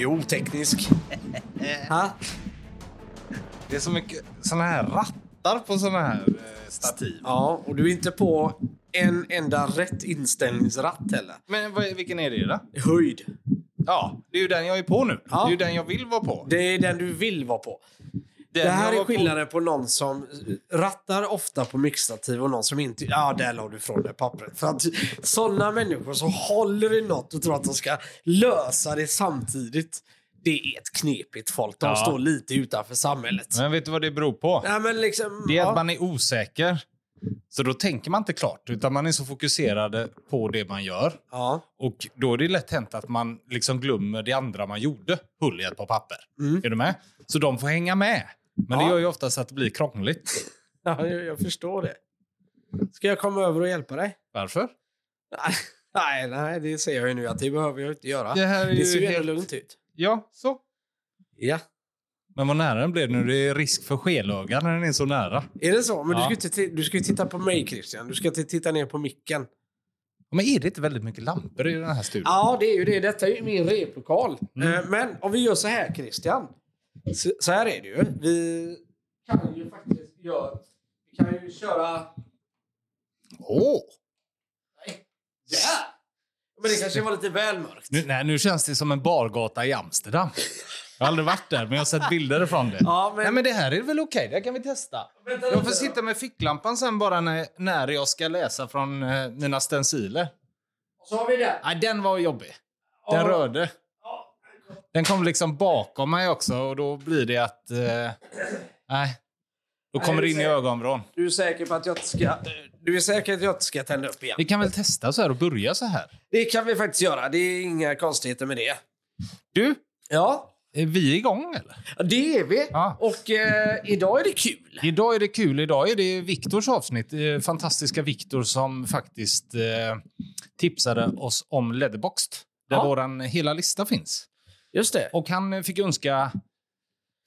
ju oteknisk. ha? Det är så mycket såna här rattar på såna här eh, stativ. Ja, och du är inte på en enda rätt inställningsratt heller. Men vad, vilken är det då? Höjd. Ja, det är ju den jag är på nu. Ja. Det är ju den jag vill vara på. Det är den du vill vara på. Den det här är var på- skillnaden på någon som rattar ofta på mixtativ och någon som inte... Ja, där la du ifrån det pappret. För att sådana människor som håller i något och tror att de ska lösa det samtidigt. Det är ett knepigt folk. De Ja. står lite utanför samhället. Men vet du vad det beror på? Ja, liksom, Det är ja. att man är osäker. Så då tänker man inte klart, utan man är så fokuserad på det man gör. Ja. Och då är det lätt hänt att man liksom glömmer det andra man gjorde, hull i ett par papper. Är du med? Så de får hänga med. Men det Ja. gör ju oftast att det blir krångligt. ja, jag, jag förstår det. Ska jag komma över och hjälpa dig? Varför? Nej, nej, det säger jag ju nu att det behöver jag inte göra. Det här är Det ser ju helt- lugnt ut. Ja, så. Ja. Men vad nära den blev nu. Det är risk för skelöga när den är så nära. Är det så? Men Ja. du, ska inte, du ska ju titta på mig Christian. Du ska inte titta ner på micken. Men är det inte väldigt mycket lampor i den här studion? Ja, det är ju det. Detta är ju min replokal. Mm. Eh, Men om vi gör så här Christian. Så, så här är det ju. Vi kan ju faktiskt göra... Vi kan ju köra... Åh! Ja! Men det kanske var lite väl mörkt. Nu, nej, nu känns det som en bargata i Amsterdam. Jag har aldrig varit där, men jag har sett bilder från det. Ja, men- Nej, men det här är väl okej? Det kan vi testa. Vänta Jag får sitta med ficklampan sen bara när, när jag ska läsa från eh, mina stenciler. Så har vi den. Nej, den var jobbig. Den Ja. rörde. Den kom liksom bakom mig också och då blir det att... Eh, nej. Då kommer det in i ögonvrån. Du är säker på att jag inte ska... Du är säker att jag inte ska tända upp igen? Vi kan väl testa så här och börja så här. Det kan vi faktiskt göra. Det är inga konstigheter med det. Du, Ja, är vi igång eller? Ja, det är vi. Ja. Och eh, idag är det kul. Idag är det kul. Idag är det Viktors avsnitt. Eh, fantastiska Viktor som faktiskt eh, tipsade oss om Letterboxd. Där Ja. våran hela lista finns. Just det. Och han fick önska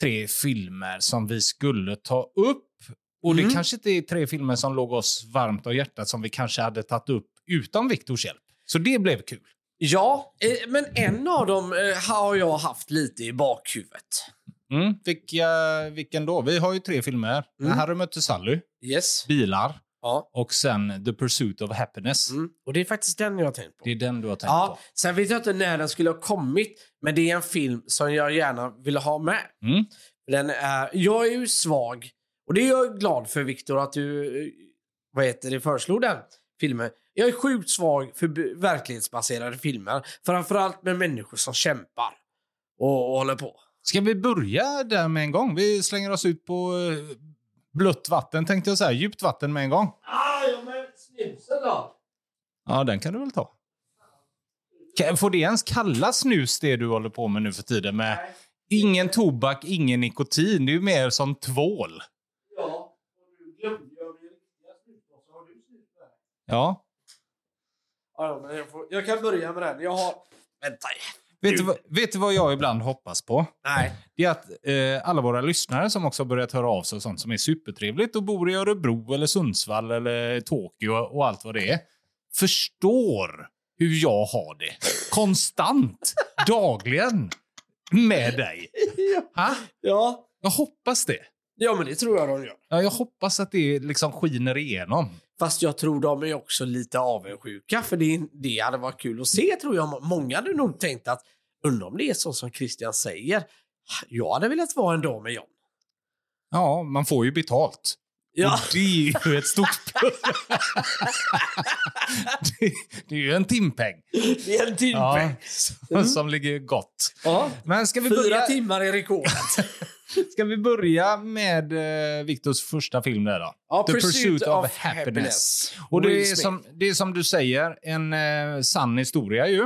tre filmer som vi skulle ta upp. Och Mm. det kanske inte är tre filmer som låg oss varmt om hjärtat som vi kanske hade tagit upp utan Viktors hjälp. Så det blev kul. Ja, eh, men en av dem eh, har jag haft lite i bakhuvudet. Mm. Vilka, vilken då? Vi har ju tre filmer. Mm. Harry mötte Sally, Yes. Bilar Ja. och sen The Pursuit of Happiness. Mm. Och det är faktiskt den jag har tänkt på. Det är den du har tänkt Ja, på. sen vet jag inte när den skulle ha kommit, men det är en film som jag gärna vill ha med. Mm. Den är, jag är ju svag, och det är jag glad för Viktor att du eh, vad heter det, föreslog den filmen. Jag är sjukt svag för verklighetsbaserade filmer, framförallt med människor som kämpar och, och håller på. Ska vi börja där med en gång? Vi slänger oss ut på eh, blött vatten, tänkte jag säga. Djupt vatten med en gång. Ah, ja, men snusen då? Ja, den kan du väl ta. Får det ens kallas snus det du håller på med nu för tiden? Med ingen tobak, ingen nikotin. Det är ju mer som tvål. Ja, och du glömde jag min riktiga snusdosa. Har du snus med? Ja. Ja, men jag, får, jag kan börja med den. Jag har... Vänta. Vet du, vet du vad jag ibland hoppas på? Nej. Det är att eh, alla våra lyssnare som också har börjat höra av sig och sånt som är supertrevligt och bor i Örebro eller Sundsvall eller Tokyo och allt vad det är, förstår hur jag har det. Konstant, dagligen, med dig. Ha? Ja. Jag hoppas det. ja, men det tror jag de gör. Ja, jag hoppas att det liksom skiner igenom. Fast jag tror de är också lite avundsjuka, för det, det hade varit kul att se tror jag. Många hade nog tänkt att, undrar om det är så som Christian säger. Jag hade velat vara en dag med John. Ja, man får ju betalt. Ja. Och det är ju ett stort plus. det, det är ju en timpeng. Det är en timpeng. Ja, som ligger gott. Ja. Men ska vi Fyra börja, timmar är rekordet. ska vi börja med eh, Viktors första film där då? Ja, The Pursuit of Happiness. Och det är, som, det är som du säger, en eh, sann historia ju.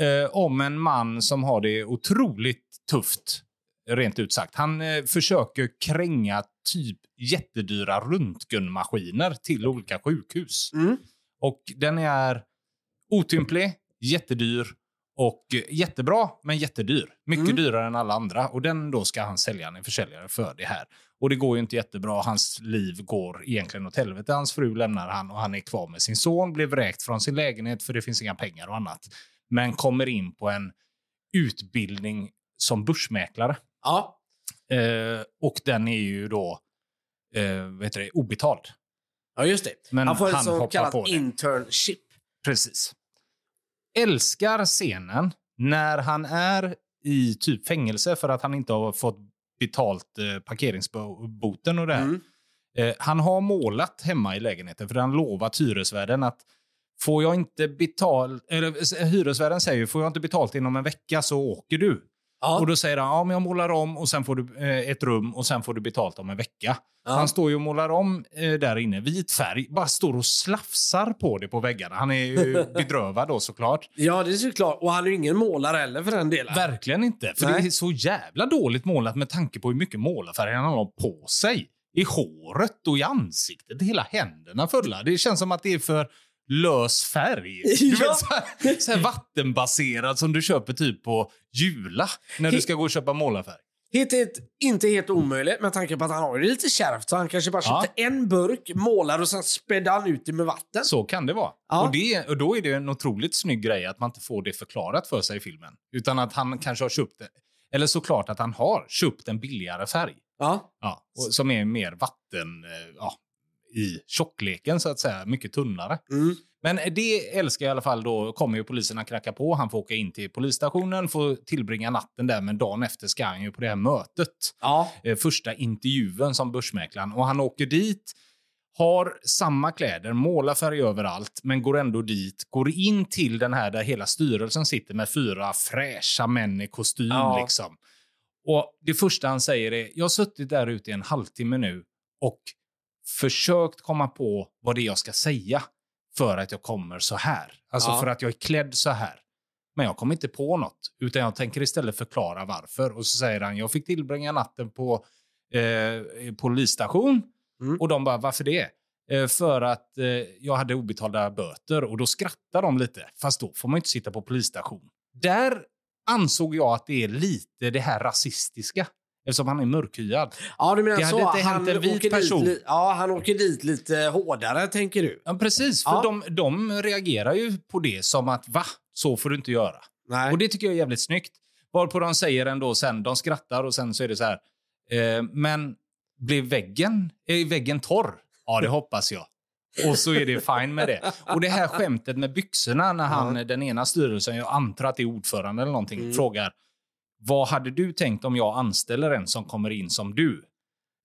Eh, om en man som har det otroligt tufft, rent ut sagt. Han eh, försöker kränga typ jättedyra röntgenmaskiner till olika sjukhus. Mm. Och den är otymplig, jättedyr och eh, jättebra, men jättedyr. Mycket Mm. dyrare än alla andra. Och den då ska han sälja en försäljare för det här. Och det går ju inte jättebra. Hans liv går egentligen åt helvete. Hans fru lämnar han och han är kvar med sin son. Blev vräkt från sin lägenhet för det finns inga pengar och annat. Men kommer in på en utbildning som börsmäklare. Ja. Eh, och den är ju då eh, heter det, obetald. ja, just det. Men han får han ett så kallat internship. Precis. Älskar scenen när han är i typ fängelse för att han inte har fått betalt eh, parkeringsboten och det här. Mm. Eh, han har målat hemma i lägenheten för han lovat hyresvärden att får jag inte betalt, eller hyresvärden säger får jag inte betalt inom en vecka så åker du. Ja. Och då säger han, ja men jag målar om och sen får du eh, ett rum och sen får du betalt om en vecka. Ja. Han står ju och målar om eh, där inne, vit färg, bara står och slafsar på det på väggarna. Han är ju bedrövad då såklart. ja, det är såklart. Och han är ju ingen målare heller för den delen. Verkligen inte, för Nej. det är så jävla dåligt målat med tanke på hur mycket målarfärg han har på sig. I håret och i ansiktet, hela händerna fulla. Det känns som att det är för lös färg. Du Ja. vet, så, här, så här vattenbaserad som du köper typ på Jula när du ska gå och köpa målarfärg. Helt, helt, inte helt omöjligt med tanke på att han har det lite kärvt. Så han kanske bara Ja. köpte en burk, målar och sen spädde han ut det med vatten. Så kan det vara. Ja. Och, det, och då är det en otroligt snygg grej att man inte får det förklarat för sig i filmen. Utan att han kanske har köpt det. Eller såklart att han har köpt en billigare färg. Ja. Ja, och som är mer vatten eh, ja, i tjockleken så att säga. Mycket tunnare. Mm. Men det älskar jag i alla fall. Då kommer ju poliserna knacka på. Han får åka in till polisstationen, får tillbringa natten där. Men dagen efter ska han ju på det här mötet. Ja. Eh, första intervjun som börsmäklaren. Och han åker dit, har samma kläder, målarfärg överallt, men går ändå dit. Går in till den här där hela styrelsen sitter med fyra fräscha män i kostym. Ja. Liksom. Och det första han säger är, jag har suttit där ute i en halvtimme nu och försökt komma på vad det är jag ska säga för att jag kommer så här. Alltså Ja. för att jag är klädd så här. Men jag kommer inte på något, utan jag tänker istället förklara varför. Och så säger han, jag fick tillbringa natten på eh, polisstation. Mm. Och de bara, varför det? Eh, för att eh, jag hade obetalda böter. Och då skrattar de lite. Fast då får man inte sitta på polisstation. Där ansåg jag att det är lite det här rasistiska. Eftersom han är mörkhyad. Ja, du menar Det så. inte han hänt en vit åker person. Dit, ja, han åker dit lite hårdare, tänker du? Ja, precis. För Ja. de, de reagerar ju på det som att, va? Så får du inte göra. Nej. Och det tycker jag är jävligt snyggt. Varpå de säger ändå sen, de skrattar och sen så är det så här. Eh, men blev väggen, är väggen torr? Ja, det hoppas jag. Och så är det fine med det. Och det här skämtet med byxorna när han, den ena styrelsen, jag antar att det är ordförande eller någonting, Mm. frågar vad hade du tänkt om jag anställer en som kommer in som du?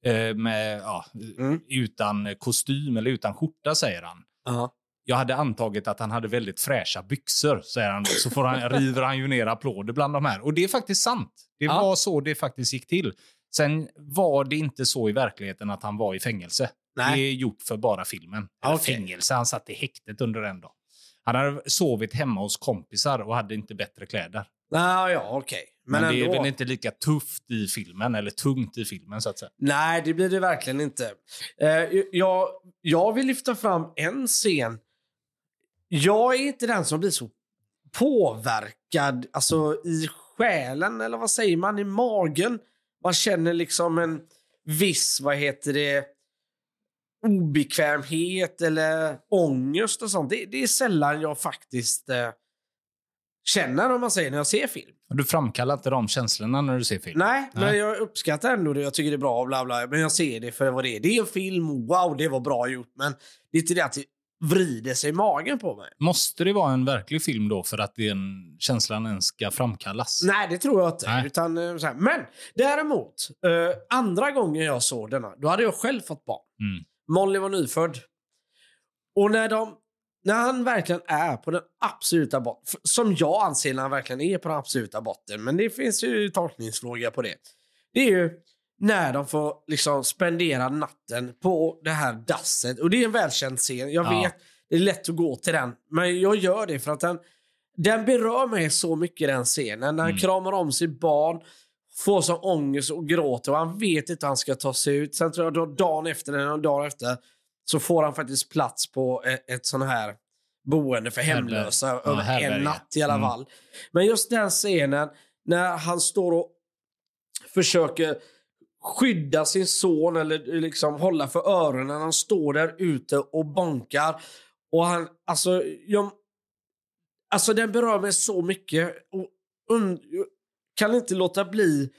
Eh, med, ja, Mm. Utan kostym eller utan skjorta, säger han. Ja. Jag hade antagit att han hade väldigt fräscha byxor, säger han. Så får han, river han ju ner applåder bland de här. Och det är faktiskt sant. Det Ja. var så det faktiskt gick till. Sen var det inte så i verkligheten att han var i fängelse. Nej. Det är gjort för bara filmen. Eller Okej. Fängelse, han satt i häktet under en dag. Han hade sovit hemma hos kompisar och hade inte bättre kläder. Nej, ja, okej. Men, Men, det är väl inte lika tufft i filmen, eller tungt i filmen så att säga. Nej, det blir det verkligen inte. Eh, jag, jag vill lyfta fram en scen. Jag är inte den som blir så påverkad alltså i själen, eller vad säger man, i magen. Man känner liksom en viss, vad heter det, obekvämhet eller ångest och sånt. Det, det är sällan jag faktiskt eh, känner, om man säger, när jag ser film. Du framkallar inte de känslorna när du ser film? Nej, men Nej. jag uppskattar ändå det. Jag tycker det är bra, bla bla. Men jag ser det för vad det är. Det är en film, wow, det var bra gjort. Men det är inte det att det vrider sig i magen på mig. Måste det vara en verklig film då för att den känslan ens ska framkallas? Nej, det tror jag inte. Nej. Utan, eh, så här. Men däremot, eh, andra gången jag såg denna, då hade jag själv fått barn. Mm. Molly var nyfödd. Och när, de, när han verkligen är på den absoluta botten, som jag anser när han verkligen är på den absoluta botten, men det finns ju tolkningsfråga på det. Det är ju när de får liksom spendera natten på det här dasset. Och det är en välkänd scen. Jag Ja. vet, det är lätt att gå till den. Men jag gör det för att den, den berör mig så mycket den scenen. När han Mm. kramar om sitt barn, får sån ångest och gråter och han vet inte hur han ska ta sig ut. Sen tror jag då dagen efter, eller dagen efter, så får han faktiskt plats på ett, ett sån här boende för hemlösa Ja, över en natt i alla Mm. fall. Men just den scenen när han står och försöker skydda sin son eller liksom hålla för öronen när han står där ute och bonkar. Och han, alltså, jag, alltså den berör mig så mycket. Och und, kan inte låta bli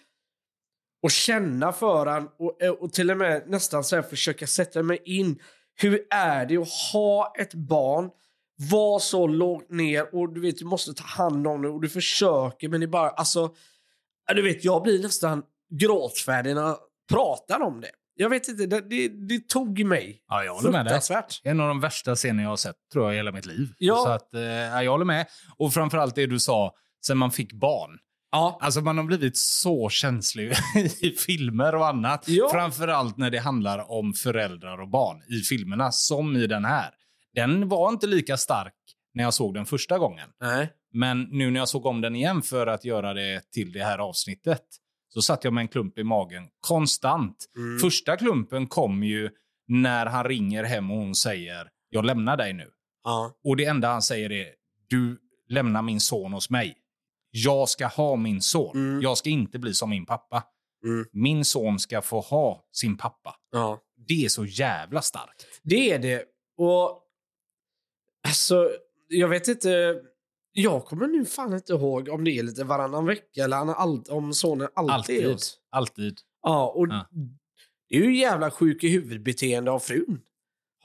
att känna för han och, eh, och till och med nästan så här försöka sätta mig in. Hur är det att ha ett barn, vara så lågt ner och du vet, du måste ta hand om det och du försöker men det är bara, alltså, du vet, jag blir nästan gråtfärdig när jag pratar om det. Jag vet inte, det, det, det tog mig. Ja, jag håller med dig. En av de värsta scener jag har sett tror jag i hela mitt liv. Ja. Så att, eh, ja, jag håller med. Och framförallt det du sa, sen man fick barn. Ja. Alltså man har blivit så känslig i filmer och annat. Ja. Framförallt när det handlar om föräldrar och barn i filmerna, som i den här. Den var inte lika stark när jag såg den första gången. Nej. Men nu när jag såg om den igen för att göra det till det här avsnittet så satt jag med en klump i magen konstant. Mm. Första klumpen kom ju när han ringer hem och hon säger jag lämnar dig nu. Ja. Och det enda han säger är du lämnar min son hos mig. Jag ska ha min son. Mm. Jag ska inte bli som min pappa. Mm. Min son ska få ha sin pappa. ja. Det är så jävla starkt. Det är det. Och alltså, jag vet inte. Jag kommer nu fan inte ihåg om det är lite varannan vecka eller om sonen alltid, är Alltid. Alltid. Ja, och Ja. det är ju jävla sjuk i huvudbeteende av frun.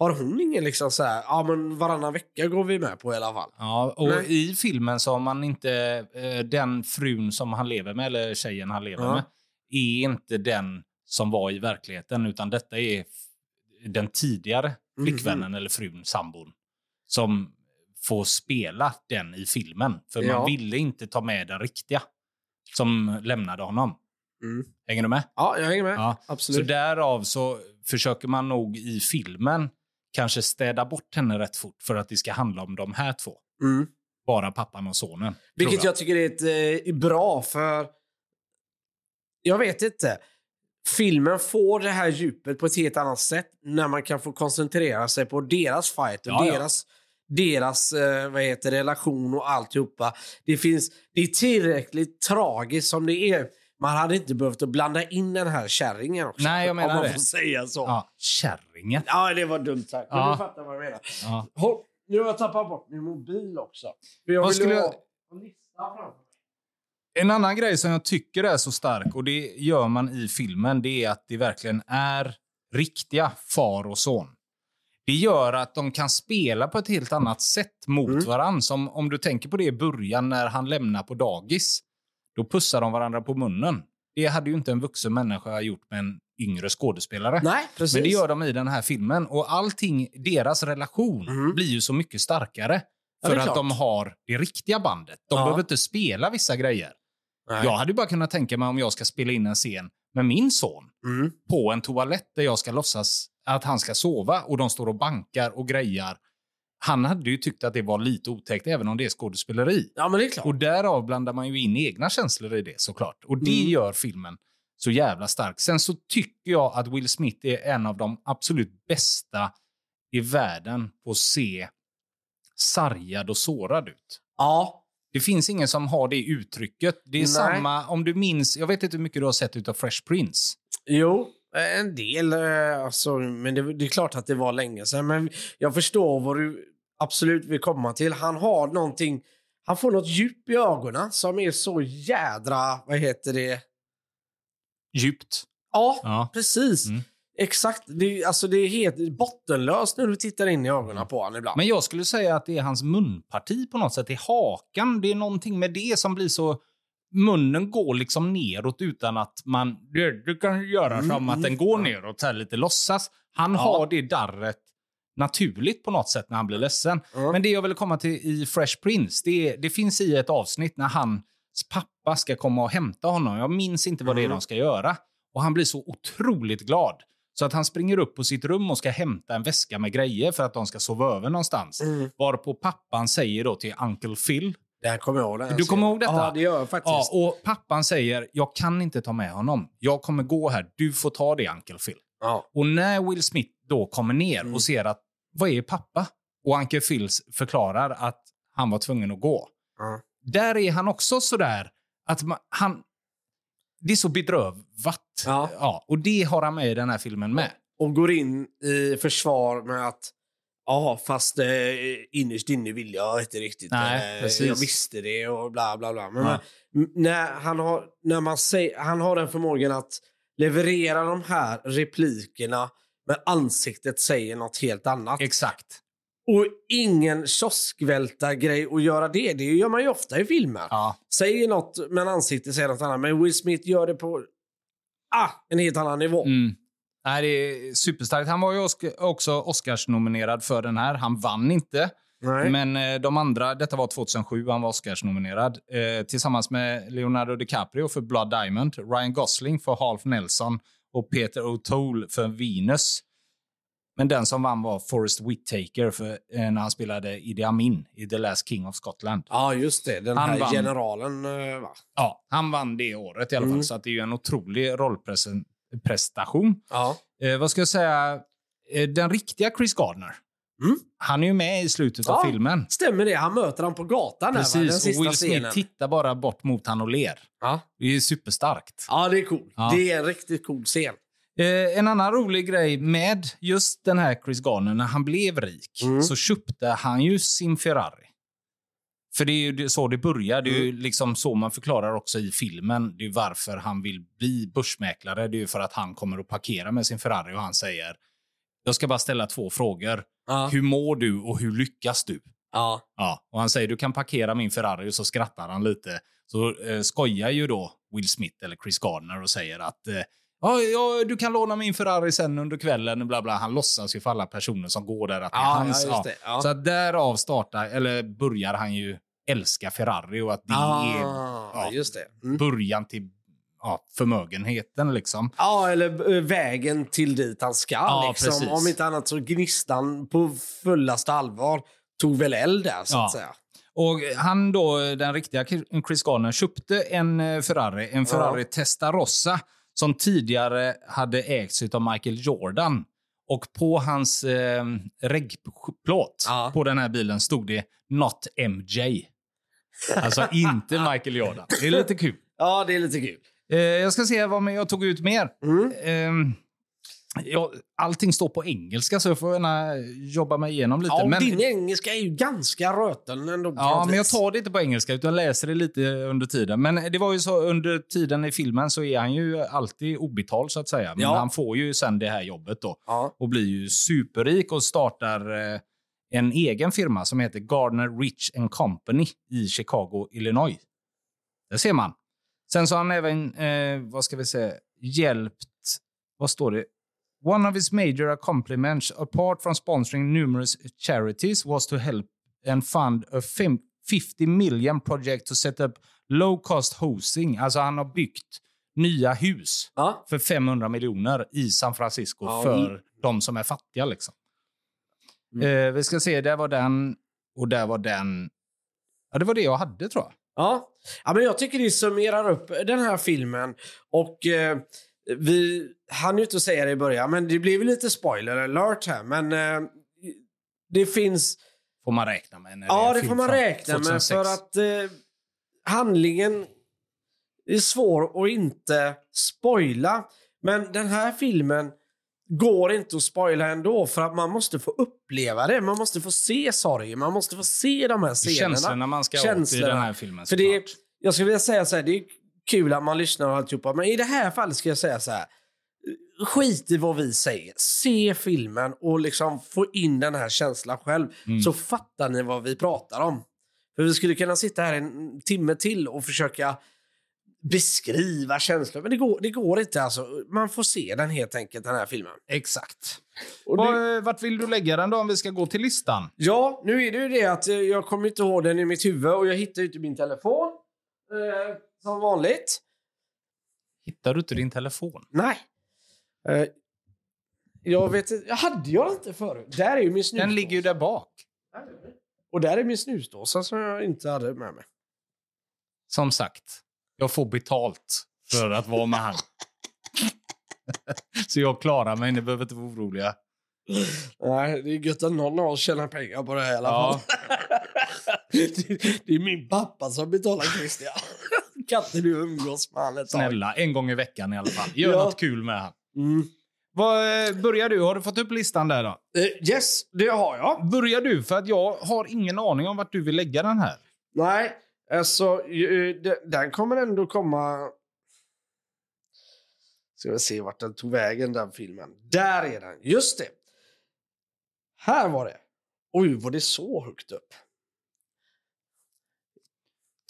Har hon ingen liksom så här, ja men varannan vecka går vi med på i alla fall. Ja, och Nej. i filmen så har man inte... Eh, den frun som han lever med, eller tjejen han lever Ja. med, är inte den som var i verkligheten, utan detta är den tidigare Mhm. flickvännen eller frun, sambon, som får spela den i filmen. För Ja. man ville inte ta med den riktiga som lämnade honom. Mm. Hänger du med? Ja, jag hänger med. Ja. Absolut. Så därav så försöker man nog i filmen kanske städa bort henne rätt fort för att det ska handla om de här två. Mm. Bara pappan och sonen. Vilket tror jag tycker är, ett, eh, bra för... Jag vet inte. Filmen får det här djupet på ett helt annat sätt när man kan få koncentrera sig på deras fight och Ja, ja. deras, deras eh, vad heter, relation och alltihopa. Det, finns, det är tillräckligt tragiskt som det är. Man hade inte behövt att blanda in den här kärringen också. Nej, jag menar om man det. får säga så. Ja, Ja, kärringen. det var dumt sagt. Men Ja. du fattar vad jag menar. Ja. Håll, nu har jag tappat bort min mobil också. För jag Vad skulle ha jag- en lista framför mig. En annan grej som jag tycker är så stark, och det gör man i filmen, det är att det verkligen är riktiga far och son. Det gör att de kan spela på ett helt annat sätt mot Mm. varandra. Som om du tänker på det i början när han lämnar på dagis. Då pussar de varandra på munnen. Det hade ju inte en vuxen människa gjort med en yngre skådespelare. Nej, precis. Men det gör de i den här filmen. Och allting, deras relation Mhm. blir ju så mycket starkare. Ja, För är att de har det riktiga bandet. De Ja. behöver inte spela vissa grejer. Nej. Jag hade bara kunnat tänka mig om jag ska spela in en scen med min son Mm. på en toalett där jag ska låtsas att han ska sova och de står och bankar och grejar. Han hade ju tyckt att det var lite otäckt även om det är skådespeleri. Ja, men det är klart. Och därav blandar man ju in egna känslor i det såklart. Och det Mm. gör filmen så jävla stark. Sen så tycker jag att Will Smith är en av de absolut bästa i världen på att se sargad och sårad ut. Ja. Det finns ingen som har det uttrycket. Det är Nej. samma, om du minns, jag vet inte hur mycket du har sett utav Fresh Prince. Jo, en del. eh, Alltså, men det, det är klart att det var länge sedan. Men jag förstår vad du absolut vill komma till. Han har någonting... Han får något djup i ögonen som är så jädra... Vad heter det? Djupt. Ja, Ja. precis. Mm. Exakt. Det, alltså, det är helt bottenlöst när du tittar in i ögonen på honom ibland. Men jag skulle säga att det är hans munparti på något sätt. Det är hakan. Det är någonting med det som blir så... Munnen går liksom neråt utan att man... Du, kan göra Mm, som att mm. den går neråt, här lite låtsas. Han Ja. har det darret naturligt på något sätt när han blir ledsen. Ja. Men det jag vill komma till i Fresh Prince, det, det finns i ett avsnitt när hans pappa ska komma och hämta honom. Jag minns inte vad det är Mm. de ska göra. Och han blir så otroligt glad. Så att han springer upp på sitt rum och ska hämta en väska med grejer för att de ska sova över någonstans. Mm. Varpå pappan säger då till Uncle Phil. Det här kommer jag ihåg. Du kommer ihåg detta? Ja, det gör jag faktiskt. Ja, och pappan säger, jag kan inte ta med honom. Jag kommer gå här. Du får ta det, Uncle Phil. Ja. Och när Will Smith då kommer ner Mm. och ser att, vad är pappa? Och Uncle Phil förklarar att han var tvungen att gå. Ja. Där är han också sådär att man, han... Det är så bedrövat. Ja. Ja, och det har han med i den här filmen med. Och går in i försvar med att Ja, fast eh, innerst inne vill jag inte riktigt. Nej, eh, precis. jag visste det och bla bla bla. Men Ja. när han, har, när man säger, han har den förmågan att leverera de här replikerna men ansiktet säger något helt annat. Exakt. Och ingen kioskvälta-grej att göra det. Det gör man ju ofta i filmer. Ja. Säger något men ansiktet säger något annat. Men Will Smith gör det på ah, en helt annan nivå. Mm. Nej, det är superstarkt. Han var ju också Oscars-nominerad för den här. Han vann inte. Nej. Men eh, de andra, detta var 2007, han var Oscars-nominerad. Eh, tillsammans med Leonardo DiCaprio för Blood Diamond, Ryan Gosling för Half Nelson och Peter O'Toole för Venus. Men den som vann var Forrest Whitaker för, eh, när han spelade Idi Amin i The Last King of Scotland. Ja, just det. Den Han här vann. generalen. eh, Va? Ja, han vann det året i alla fall, Mm. så att det är ju en otrolig rollprestation. Ja. Eh, vad ska jag säga? Eh, den riktiga Chris Gardner, Mm. han är ju med i slutet av filmen. Stämmer det? Han möter han på gatan va? den Precis, sista och Will Smith scenen. tittar bara bort mot han och ler. Ja. Det är superstarkt. ja, det är cool. Ja. Det är en riktigt cool scen. Eh, en annan rolig grej med just den här Chris Garner, när han blev rik Mm. så köpte han ju sin Ferrari. För det är ju så det börjar. Det är Mm. ju liksom så man förklarar också i filmen. Det är varför han vill bli börsmäklare. Det är ju för att han kommer att parkera med sin Ferrari och han säger jag ska bara ställa två frågor. Ja. Hur mår du och hur lyckas du? Ja. Ja, och han säger du kan parkera min Ferrari och så skrattar han lite. Så eh, skojar ju då Will Smith eller Chris Gardner och säger att eh, ja, ja, du kan låna min Ferrari sen under kvällen. Bla bla. Han låtsas ju för alla personer som går där att det är Ja, hans. ja, det. Ja. Så att därav startar, eller börjar han ju älska Ferrari och att det är ah, ja. just det. Mm. början till ja, förmögenheten liksom. Ja, eller eh, vägen till dit han ska. Ja, liksom. Om inte annat så gnistan på fullaste allvar tog väl eld där, så Ja. att säga. Och han då, den riktiga Chris Garner, köpte en eh, Ferrari, en Ferrari Testarossa som tidigare hade ägts av Michael Jordan. Och på hans eh, reggplåt Ja. på den här bilen stod det “Not MJ”. Alltså inte Michael Jordan. Det är lite kul. Ja, det är lite kul. Eh, jag ska se vad jag tog ut mer. Mm. Eh, ja, allting står på engelska så jag får gärna jobba mig igenom lite. Ja, men... din engelska är ju ganska röten ändå. Ja, men jag tar det inte på engelska utan läser det lite under tiden. Men det var ju så under tiden i filmen så är han ju alltid obetald så att säga. Men Ja. han får ju sen det här jobbet då Ja. och blir ju superrik och startar eh, en egen firma som heter Gardner Rich and Company i Chicago, Illinois. Det ser man. Sen så har han även, eh, vad ska vi säga, hjälpt, vad står det? One of his major accomplishments, apart from sponsoring numerous charities, was to help and fund a fem- 50 million project to set up low cost hosting. Alltså han har byggt nya hus Ja. för 500 miljoner i San Francisco Ja, för mm. de som är fattiga. Liksom. Mm. Eh, vi ska se, där var den och där var den. Ja, det var det jag hade tror jag. Ja. ja, men jag tycker det summerar upp den här filmen. Och eh, vi hann ju inte säga det i början, men det blev lite spoiler alert här. Men eh, det finns... Får man räkna med. När Ja, det får man räkna med 2006. för att eh, handlingen är svår att inte spoila. Men den här filmen går inte att spoila ändå för att man måste få uppleva det. Man måste få se sorgen, man måste få se de här scenerna. Känslorna man ska åt i Känslorna. den här filmen. För det, jag skulle vilja säga så här, det är kul att man lyssnar och alltihopa, men i det här fallet ska jag säga så här. Skit i vad vi säger. Se filmen och liksom få in den här känslan själv. Mm. Så fattar ni vad vi pratar om. För vi skulle kunna sitta här en timme till och försöka beskriva känslor. Men det går, det går inte alltså. Man får se den helt enkelt, den här filmen. Exakt. Och det, Var, vart vill du lägga den då om vi ska gå till listan? ja, nu är det ju det att eh, jag kommer inte ihåg den i mitt huvud och jag hittar inte min telefon. Eh, som vanligt. Hittar du inte din telefon? Nej. Eh, jag vet inte. Hade jag inte förut? Där är ju min snusdåsa. Den ligger ju där bak. Och där är min snusdåsa som jag inte hade med mig. Som sagt, jag får betalt för att vara med han. Så jag klarar mig, ni behöver inte vara oroliga. Nej, det är gött att någon av oss tjänar pengar på det här i alla Ja. fall. det, det är min pappa som betalar Christian. Kan inte du umgås med han ett tag? Snälla, en gång i veckan i alla fall. Gör Ja. något kul med han. Mm. Vad, eh, börjar du? Har du fått upp listan där då? Eh, yes, det har jag. Börjar du? För att jag har ingen aning om vart du vill lägga den här. Nej, alltså de- den kommer ändå komma... Ska vi se vart den tog vägen, den filmen. Där är den, just det. Här var det. Oj, var det så högt upp?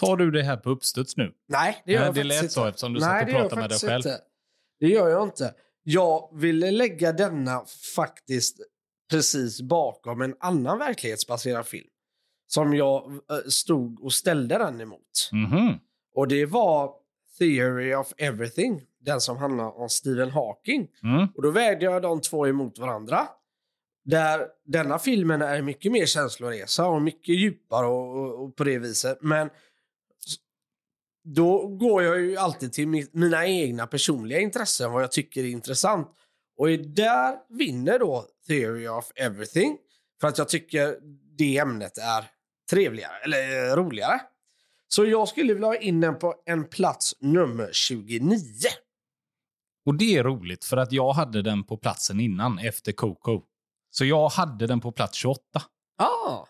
Tar du det här på uppstuds nu? Nej, det gör Nej, jag det faktiskt lät inte. så eftersom du Nej, satt och det pratade med dig själv. Inte. Det gör jag inte. Jag ville lägga denna faktiskt precis bakom en annan verklighetsbaserad film. Som jag eh, stod och ställde den emot. Mhm. Och det var Theory of Everything. Den som handlar om Stephen Hawking. Mm. Och då vägde jag de två emot varandra. Där denna filmen är mycket mer känsloresa och mycket djupare och, och, och på det viset. Men då går jag ju alltid till mi- mina egna personliga intressen, vad jag tycker är intressant. Och i- där vinner då Theory of Everything. För att jag tycker det ämnet är trevligare, eller eh, roligare. Så jag skulle vilja ha in den på en plats nummer 29. Och det är roligt för att jag hade den på platsen innan, efter Coco. Så jag hade den på plats 28. Ah.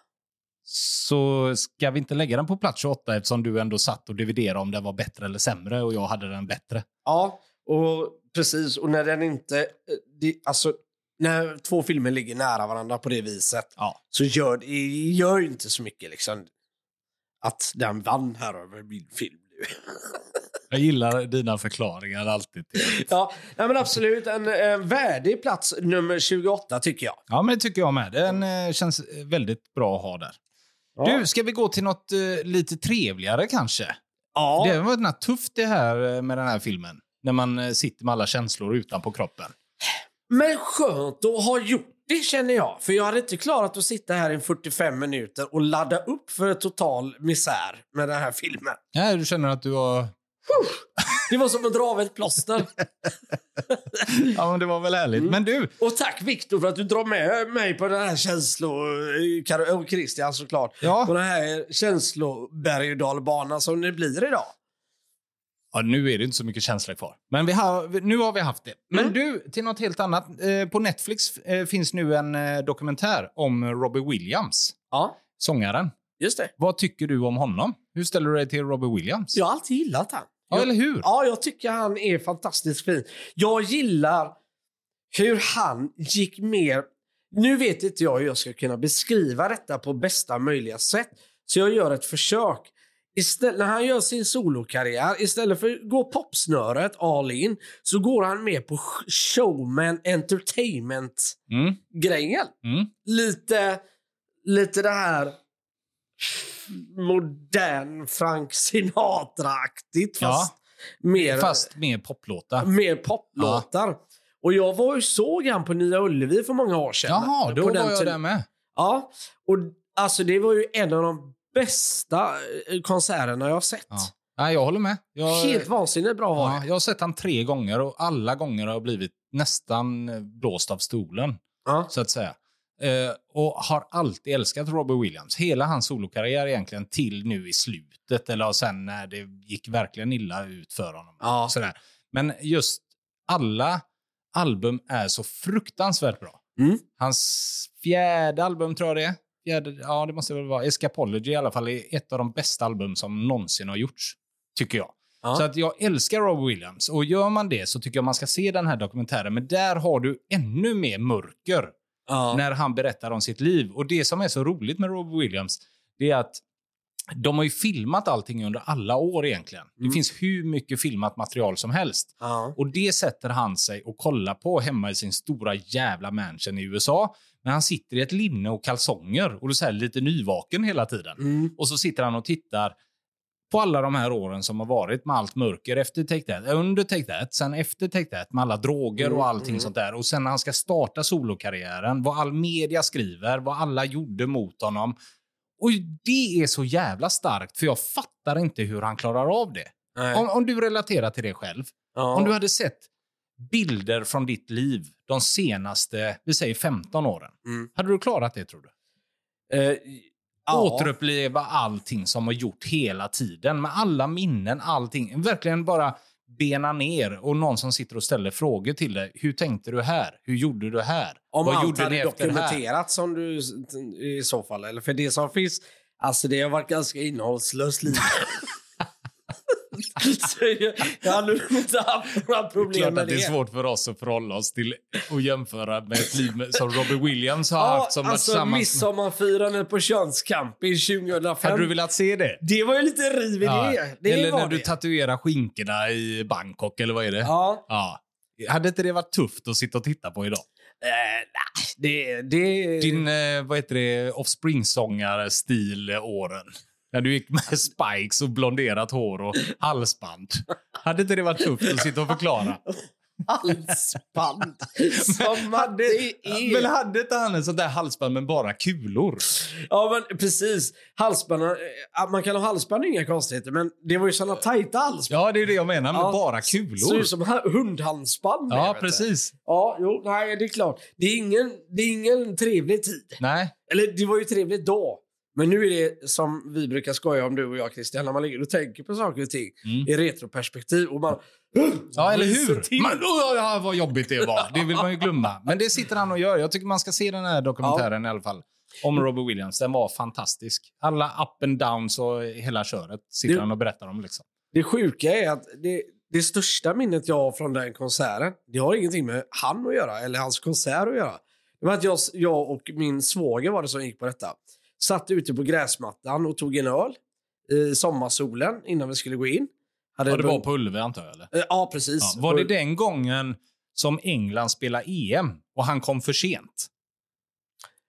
Så ska vi inte lägga den på plats 28 eftersom du ändå satt och dividerade om den var bättre eller sämre och jag hade den bättre. Ja, och precis. Och när den inte... eh, Det, alltså, när två filmer ligger nära varandra på det viset Ja. så gör det gör inte så mycket liksom att den vann här över min film. nu. Jag gillar dina förklaringar alltid. Ja, nej, men absolut. En, en värdig plats nummer 28 tycker jag. Ja, men det tycker jag med. Den eh, känns eh, väldigt bra att ha där. Ja. Du, ska vi gå till något eh, lite trevligare kanske? ja. Det var något tufft det här eh, med den här filmen. När man eh, sitter med alla känslor utanpå kroppen. Men skönt att ha gjort det känner jag. För jag hade inte klarat att sitta här i 45 minuter och ladda upp för total misär med den här filmen. Ja, du känner att du har... Det var som att dra av ett plåster. Ja, men det var väl härligt. Men du, Och tack Viktor för att du drar med mig på den här känslo... Och Christian såklart. Ja. På den här känsloberg och dalbanan som det blir idag. Ja, nu är det inte så mycket känslor kvar. Men vi har, nu har vi haft det. Men Mm. du, till något helt annat. Eh, på Netflix eh, finns nu en eh, dokumentär om Robbie Williams, Ja, sångaren. just det. Vad tycker du om honom? Hur ställer du dig till Robbie Williams? Jag har alltid gillat han. Ja, eller hur? ja, jag tycker han är fantastiskt fin. Jag gillar hur han gick mer... Nu vet inte jag hur jag ska kunna beskriva detta på bästa möjliga sätt. Så jag gör ett försök. Istället, när han gör sin solokarriär, istället för att gå popsnöret all in, så går han med på sh- showman entertainment-grejen. Mm. Mm. Lite, lite det här modern Frank Sinatra-aktigt, Ja. fast mer, Fast med poplåtar. mer poplåtar. Och jag var ju såg han på Nya Ullevi för många år sedan. Jaha, då var jag där med. Ja, och alltså det var ju en av de bästa eh, konserterna jag har sett. Ja. Nej, jag håller med. Jag, Helt vansinnigt bra var ja, jag har sett han tre gånger och alla gånger har jag blivit nästan eh, blåst av stolen, Ja. så att säga. Eh, och har alltid älskat Robbie Williams. Hela hans solokarriär egentligen till nu i slutet, eller sen när det gick verkligen illa ut för honom. Ja. Sådär. Men just alla album är så fruktansvärt bra. Mm. Hans fjärde album tror jag det är. Fjärde, ja, det måste väl vara. Escapology i alla fall är ett av de bästa album som någonsin har gjorts, tycker jag. Ja. Så att jag älskar Robbie Williams. Och gör man det så tycker jag man ska se den här dokumentären. Men där har du ännu mer mörker Ja. när han berättar om sitt liv. Och det som är så roligt med Robbie Williams, det är att de har ju filmat allting under alla år egentligen. Mm. Det finns hur mycket filmat material som helst. Ja. Och det sätter han sig och kollar på hemma i sin stora jävla mansion i USA. Men han sitter i ett linne och kalsonger och är så lite nyvaken hela tiden. Mm. Och så sitter han och tittar på alla de här åren som har varit med allt mörker efter Take That, under Take That, sen efter Take That med alla droger Mm, och allting mm. sånt där. Och sen när han ska starta solokarriären, vad all media skriver, vad alla gjorde mot honom. Och det är så jävla starkt, för jag fattar inte hur han klarar av det. Om, om du relaterar till det själv. Ja. Om du hade sett bilder från ditt liv de senaste, vi säger 15 åren. Mm. Hade du klarat det tror du? Eh, ja. Återuppleva allting som har gjort hela tiden med alla minnen, allting. Verkligen bara bena ner och någon som sitter och ställer frågor till dig. Hur tänkte du här? Hur gjorde du här? Om Vad allt gjorde hade dokumenterat som du i så fall. Eller för det som finns, alltså det har varit ganska innehållslöst liv. Jag, jag har nog inte haft några Det är problem klart med att det är det. svårt för oss att förhålla oss till och jämföra med ett liv som Robbie Williams har Ja, haft. Som alltså tillsammans midsommarfirandet på Könscamping 2005. Hade du velat se det? Det var ju lite riv i Ja. det. det eller när du det. tatuerar skinkorna i Bangkok, eller vad är det? Ja. Ja. Hade inte det varit tufft att sitta och titta på idag? Eh, nej, det... det... Din, eh, vad heter det, Offspring-sångar-stil-åren. När du gick med spikes och blonderat hår och halsband. Hade inte det varit tufft att sitta och förklara? halsband. Som att det är. Men hade inte han en sån där halsband med bara kulor? Ja, men precis. Halsband. eh, Man kan ha halsband, inga konstigheter. Men det var ju såna tajta halsband. Ja, det är det jag menar med Ja, bara Ser kulor. ut som ha- hundhalsband. Ja, precis. Ja, jo, nej, det är klart. Det är ingen, det är ingen trevlig tid. Nej, Eller det var ju trevligt då. Men nu är det som vi brukar skoja om du och jag Christian, när man ligger och tänker på saker och ting Mm. i retroperspektiv och man... Ja, eller hur? Man, oh, ja, vad jobbigt det var. Det vill man ju glömma. Men det sitter han och gör. Jag tycker man ska se den här dokumentären i alla fall. Om Robbie Williams. Den var fantastisk. Alla up and downs och hela köret sitter Det- han och berättar om. Liksom. Det sjuka är att det, det största minnet jag har från den konserten, det har ingenting med han att göra, eller hans konsert att göra. Det var att jag, jag och min svåger var det som gick på detta. Satt ute på gräsmattan och tog en öl i sommarsolen innan vi skulle gå in. Hade Ja, det var på Ullevi antar jag? Eller? Eh, Ja, precis. Ja. Var det den gången som England spelade EM och han kom för sent?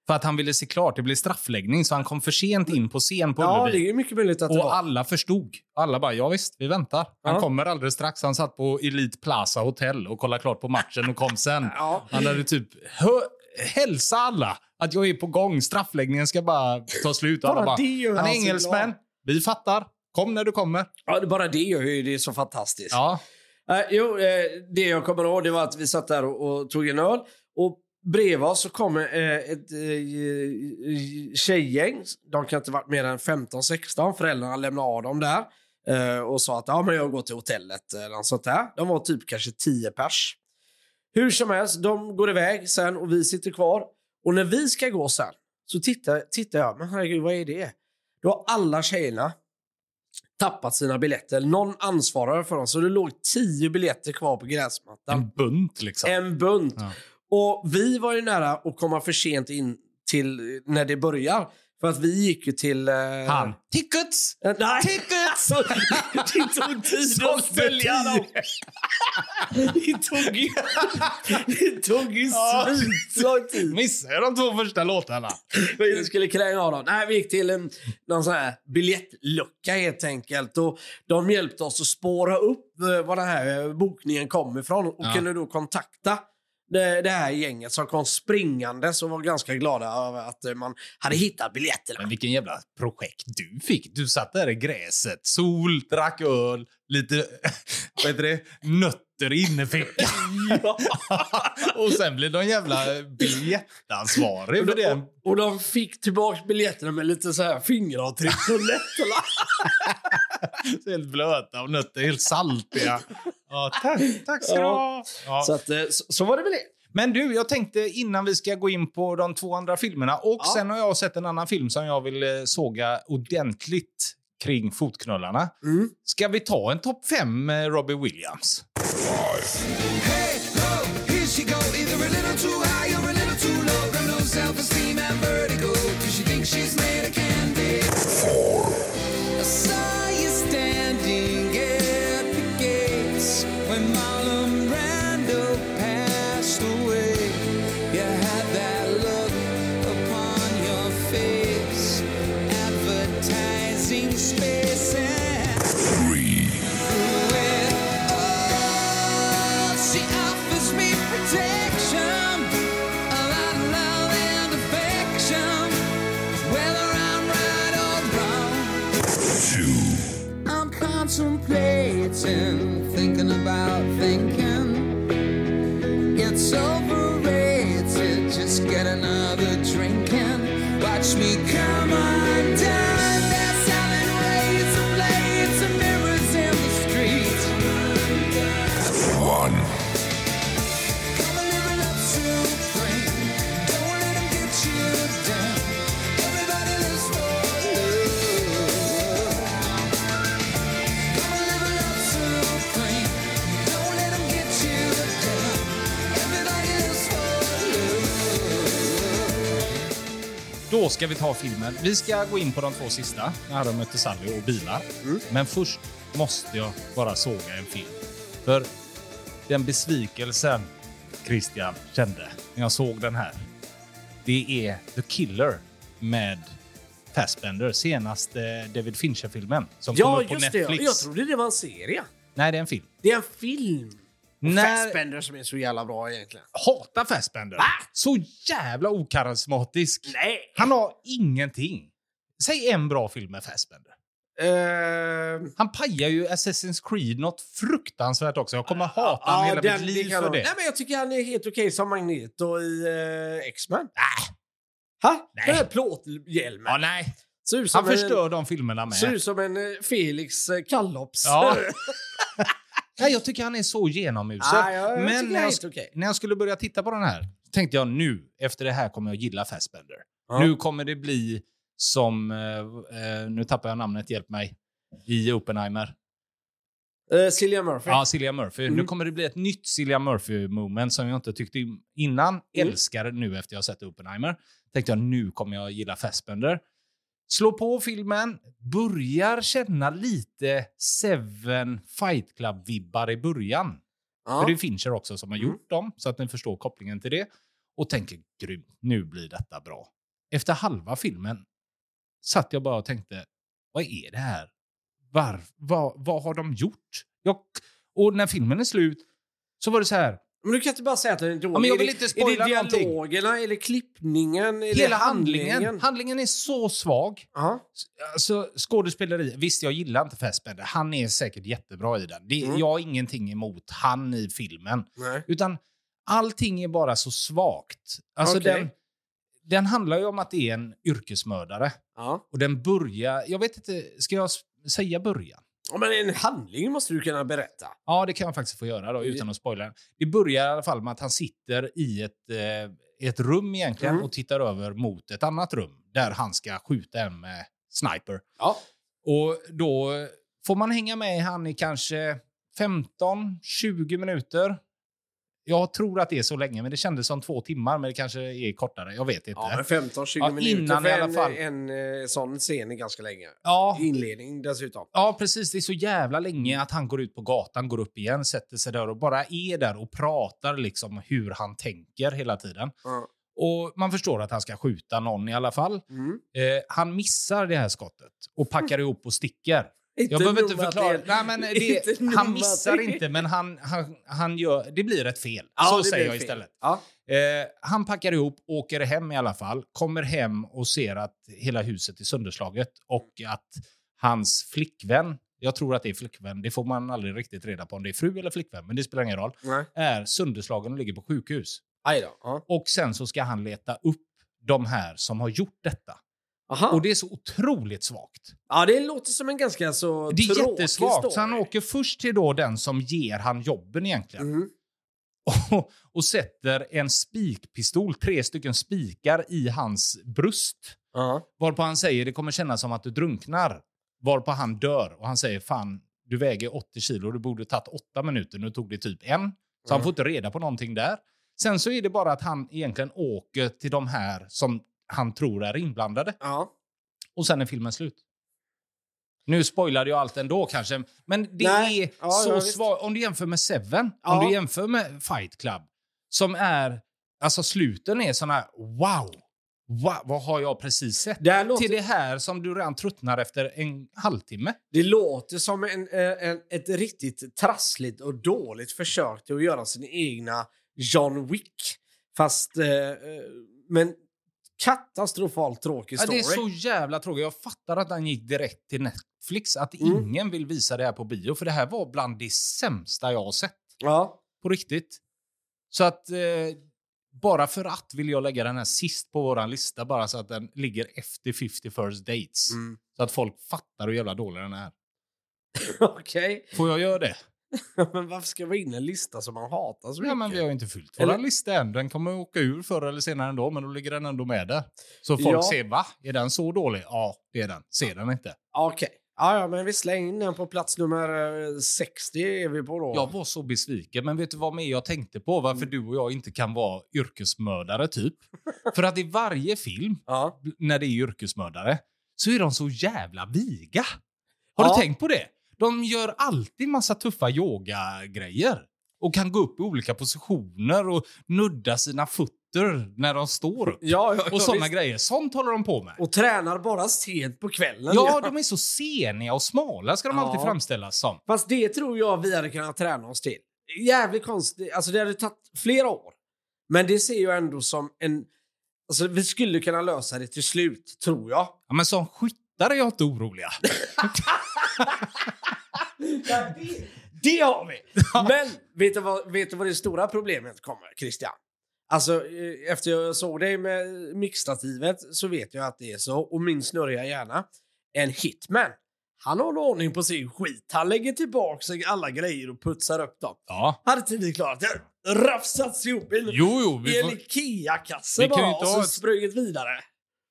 För att han ville se klart. Det blev straffläggning, så han kom för sent in på scen på Ja, Ullevi. det är mycket möjligt att det Och var. alla förstod. Alla bara, ja visst, vi väntar. Han Ja. kommer alldeles strax. Han satt på Elite Plaza Hotel och kollade klart på matchen och kom sen. Ja. Han hade typ, hälsa alla att jag är på gång. Straffläggningen ska bara ta slut. Bara bara, det gör han är engelsmän. glad." Vi fattar. Kom när du kommer. Ja, det- bara det gör ju det så fantastiskt. Ja. Eh, jo, eh, det jag kommer ihåg det var att vi satt där och, och tog en öl. Och bredvid oss så kommer eh, ett eh, tjejgäng. De kan inte varit mer än 15-16. Föräldrarna lämnade av dem där. Och sa att ja, men jag går till hotellet. Eller något sånt där. De var typ kanske 10 pers. Hur som helst, de går iväg sen och vi sitter kvar. Och när vi ska gå sen så tittar, tittar jag. Men herregud, vad är det? Då har alla tjejerna tappat sina biljetter. Någon ansvarade för dem. Så det låg tio biljetter kvar på gräsmattan. En bunt liksom. En bunt. Ja. Och vi var ju nära att komma för sent in till när det börjar. För att vi gick ju till... Eh, Han. Tickets! Nej! Tickets! det tog tid att följa dem. det tog ju, det tog ju Ja. svitlång tid. Missade de två första låtarna? Vi skulle kränga av dem. Nej, vi gick till en någon sån här biljettlucka helt enkelt. Och de hjälpte oss att spåra upp eh, var den här eh, bokningen kom ifrån och Ja. kunde då kontakta det, det här gänget som kom springande och var ganska glada över att eh, man hade hittat biljetterna. Men vilken jävla projekt du fick. Du satt där i gräset, sol, drack öl, lite vad heter det? nötter i innerfickan. och sen blev de jävla biljettansvarig för det. Och, och de fick tillbaka biljetterna med lite så här fingeravtryck på lättarna. Så helt blöta och nötter helt saltiga. Ja, tack, tack ska du ha. Ja. Så, att, eh, så, så var det väl det. Men du, jag tänkte innan vi ska gå in på de två andra filmerna och Ja. sen har jag sett en annan film som jag vill eh, såga ordentligt kring fotknullarna. Mm. Ska vi ta en topp fem med Robbie Williams? Hey, ho, thinking about thinking. It's overrated, just get another drink and watch me come undone. Ska vi ta filmen. Vi ska gå in på de två sista, när Harry mötte Sally och bilar. Mm. Men först måste jag bara såga en film. För den besvikelsen Christian kände när jag såg den här. Det är The Killer med Fassbender, senaste David Fincher-filmen som Ja, kommer på just det. Netflix. Jag trodde det var en serie. Nej, det är en film. Det är en film. När- Fassbender som är så jävla bra egentligen. Hatar Fassbender. Va? Så jävla okarismatisk. Nej! Han har ingenting. Säg en bra film med Fassbender. Uh, Han pajar ju Assassin's Creed något fruktansvärt också. Jag kommer hata honom hela den- mitt liv för det. Nej, men jag tycker han är helt okej som Magneto i uh, X-Men. Ha? Nej. Den här plåthjälmen. ja, nej. Han en- förstör de filmerna med. Ser ut som en eh, Felix eh, Kallops. Ja. Nej, jag tycker han är så genomusel. Ah, ja, jag Men när jag, okej. när jag skulle börja titta på den här tänkte jag nu, efter det här kommer jag gilla Fassbender. Ja. Nu kommer det bli som, eh, eh, nu tappar jag namnet, hjälp mig, i Oppenheimer. Eh, Cillian Murphy. Ja, Cillian Murphy. Nu Mm. kommer det bli ett nytt Cillian Murphy-moment som jag inte tyckte innan. Mm. Älskar nu efter jag sett Oppenheimer. Tänkte jag nu kommer jag gilla Fassbender. Slå på filmen, börjar känna lite Seven Fight Club-vibbar i början. Ja. För det är Fincher också som har Mm. gjort dem, så att ni förstår kopplingen till det. Och tänker grymt, nu blir detta bra. Efter halva filmen satt jag bara och tänkte, vad är det här? Var, vad, vad har de gjort? Jag, och när filmen är slut så var det så här, Men du kan inte bara säga att den är dålig. Ja, men jag vill inte spoila Är det någonting. dialogerna, eller klippningen, eller hela handlingen? handlingen, handlingen är så svag. Ja. Alltså, skådespeleri, visst jag gillar inte Fassbender, han är säkert jättebra i den. Det, Mm. Jag har ingenting emot han i filmen. Nej. Utan allting är bara så svagt. Alltså Okej. den, den handlar ju om att det är en yrkesmördare. Ja. Och den börjar, jag vet inte, ska jag säga början? Ja, Men en handling måste du kunna berätta. Ja, det kan jag faktiskt få göra då, utan att spoila. Det börjar i alla fall med att han sitter i ett, eh, ett rum egentligen Mm. och tittar över mot ett annat rum där han ska skjuta en med sniper. Ja. Och då får man hänga med han i kanske 15-20 minuter. Jag tror att det är så länge, men det kändes som två timmar, men det kanske är kortare. Jag vet inte. Ja, men 15-20 Ja, minuter innan för i alla en, fall. en, eh, sån scen är ganska länge. ja, Inledning dessutom. Ja, precis. Det är så jävla länge att han går ut på gatan, går upp igen, sätter sig där och bara är där och pratar liksom hur han tänker hela tiden. Ja. Och man förstår att han ska skjuta någon i alla fall. Mm. Eh, han missar det här skottet och packar ihop och sticker. Jag behöver inte förklara. Nej, men det, han missar inte, men han, han, han gör, det blir ett fel. Ja, så säger jag istället. Ja. Eh, han packar ihop, åker hem i alla fall, kommer hem och ser att hela huset är sönderslaget och att hans flickvän, jag tror att det är flickvän, det får man aldrig riktigt reda på om det är fru eller flickvän, men det spelar ingen roll, Nej. är sönderslagen och ligger på sjukhus. Aj då. Ja. Och sen så ska han leta upp de här som har gjort detta. Aha. Och det är så otroligt svagt. Ja, det låter som en ganska så Det är jättesvagt. story. Så han åker först till då den som ger han jobben egentligen. Mm. och, och sätter en spikpistol, tre stycken spikar i hans bröst. Ja. Varpå han säger det kommer kännas som att du drunknar. Varpå han dör och han säger fan, du väger 80 kilo, du borde tagit åtta minuter, nu tog det typ en. Så han Mm. får inte reda på någonting där. Sen så är det bara att han egentligen åker till de här som han tror är inblandade. Ja. Och sen är filmen slut. Nu spoilade jag allt ändå kanske, men det Nej. är Ja, så svagt. Om du jämför med Seven, Ja. om du jämför med Fight Club, som är... Alltså sluten är såna här, wow! wow vad har jag precis sett? Det, låter, Till det här som du redan tröttnar efter en halvtimme. det låter som en, eh, en, ett riktigt trassligt och dåligt försök till att göra sin egna John Wick. Fast... Eh, eh, men katastrofalt tråkig Ja, story. det är så jävla tråkigt. Jag fattar att den gick direkt till Netflix. Att Mm. ingen vill visa det här på bio, för det här var bland det sämsta jag har sett. Ja. På riktigt. Så att eh, bara för att vill jag lägga den här sist på våran lista bara så att den ligger efter 50 first dates. Mm. Så att folk fattar hur jävla dålig den är. Okej. Får jag göra det? men varför ska vi in en lista som man hatar så mycket? Ja, men vi har ju inte fyllt våran lista än. Den kommer åka ur förr eller senare ändå, men då ligger den ändå med där. Så folk Ja. ser, va? Är den så dålig? Ja, det är den. Ser den inte. Okej. Ja, ja, men vi slänger in den på plats nummer eh, 60 är vi på då. Jag var så besviken, men vet du vad mer jag tänkte på? Varför du och jag inte kan vara yrkesmördare, typ? För att i varje film, Ja. när det är yrkesmördare, så är de så jävla viga. Har Ja. du tänkt på det? De gör alltid massa tuffa yogagrejer och kan gå upp i olika positioner och nudda sina fötter när de står upp. Ja, ja, ja, Och såna visst. grejer. Sånt håller de på med. Och tränar bara sent på kvällen. Ja, de är så seniga och smala ska de Ja. alltid framställas som. Fast det tror jag vi hade kunnat träna oss till. Jävligt konstigt. Alltså det hade tagit flera år. Men det ser jag ändå som en... Alltså vi skulle kunna lösa det till slut, tror jag. Ja, men som skyttar är jag inte oroliga. Det, det har vi! Men vet du, vad, vet du vad det stora problemet kommer, Christian? Alltså, eh, efter jag såg dig med mixstativet så vet jag att det är så. Och min snurriga hjärna, en hitman. Han har ordning på sin skit. Han lägger tillbaka alla grejer och putsar upp dem. Ja. Hade inte vi klarat det? Rafsats ihop i en, Jo, jo. Vi, en får, Ikea-kasse bara och så ett- sprungit vidare.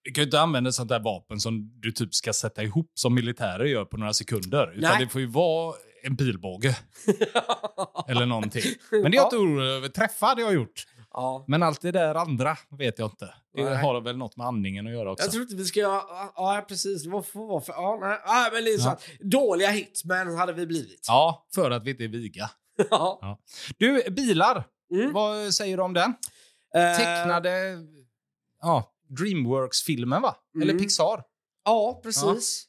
Vi kan ju inte använda sånt där vapen som du typ ska sätta ihop som militärer gör på några sekunder. Utan Nej. det får ju vara en pilbåge eller någonting. Men det är jag inte orolig över. Träffa hade jag gjort. ja. Men allt det där andra vet jag inte. Det Nej. har väl något med andningen att göra också. Jag tror inte vi ska göra... Ja, precis. Vad får vara för... Ja, nej. Ja, men det är så Ja. Dåliga hitmen hade vi blivit. Ja, för att vi inte är viga. Ja. Du, bilar. Mm. Vad säger du om den? Eh, Tecknade ja, Dreamworks-filmen, va? Eller Mm. Pixar. Ja, precis.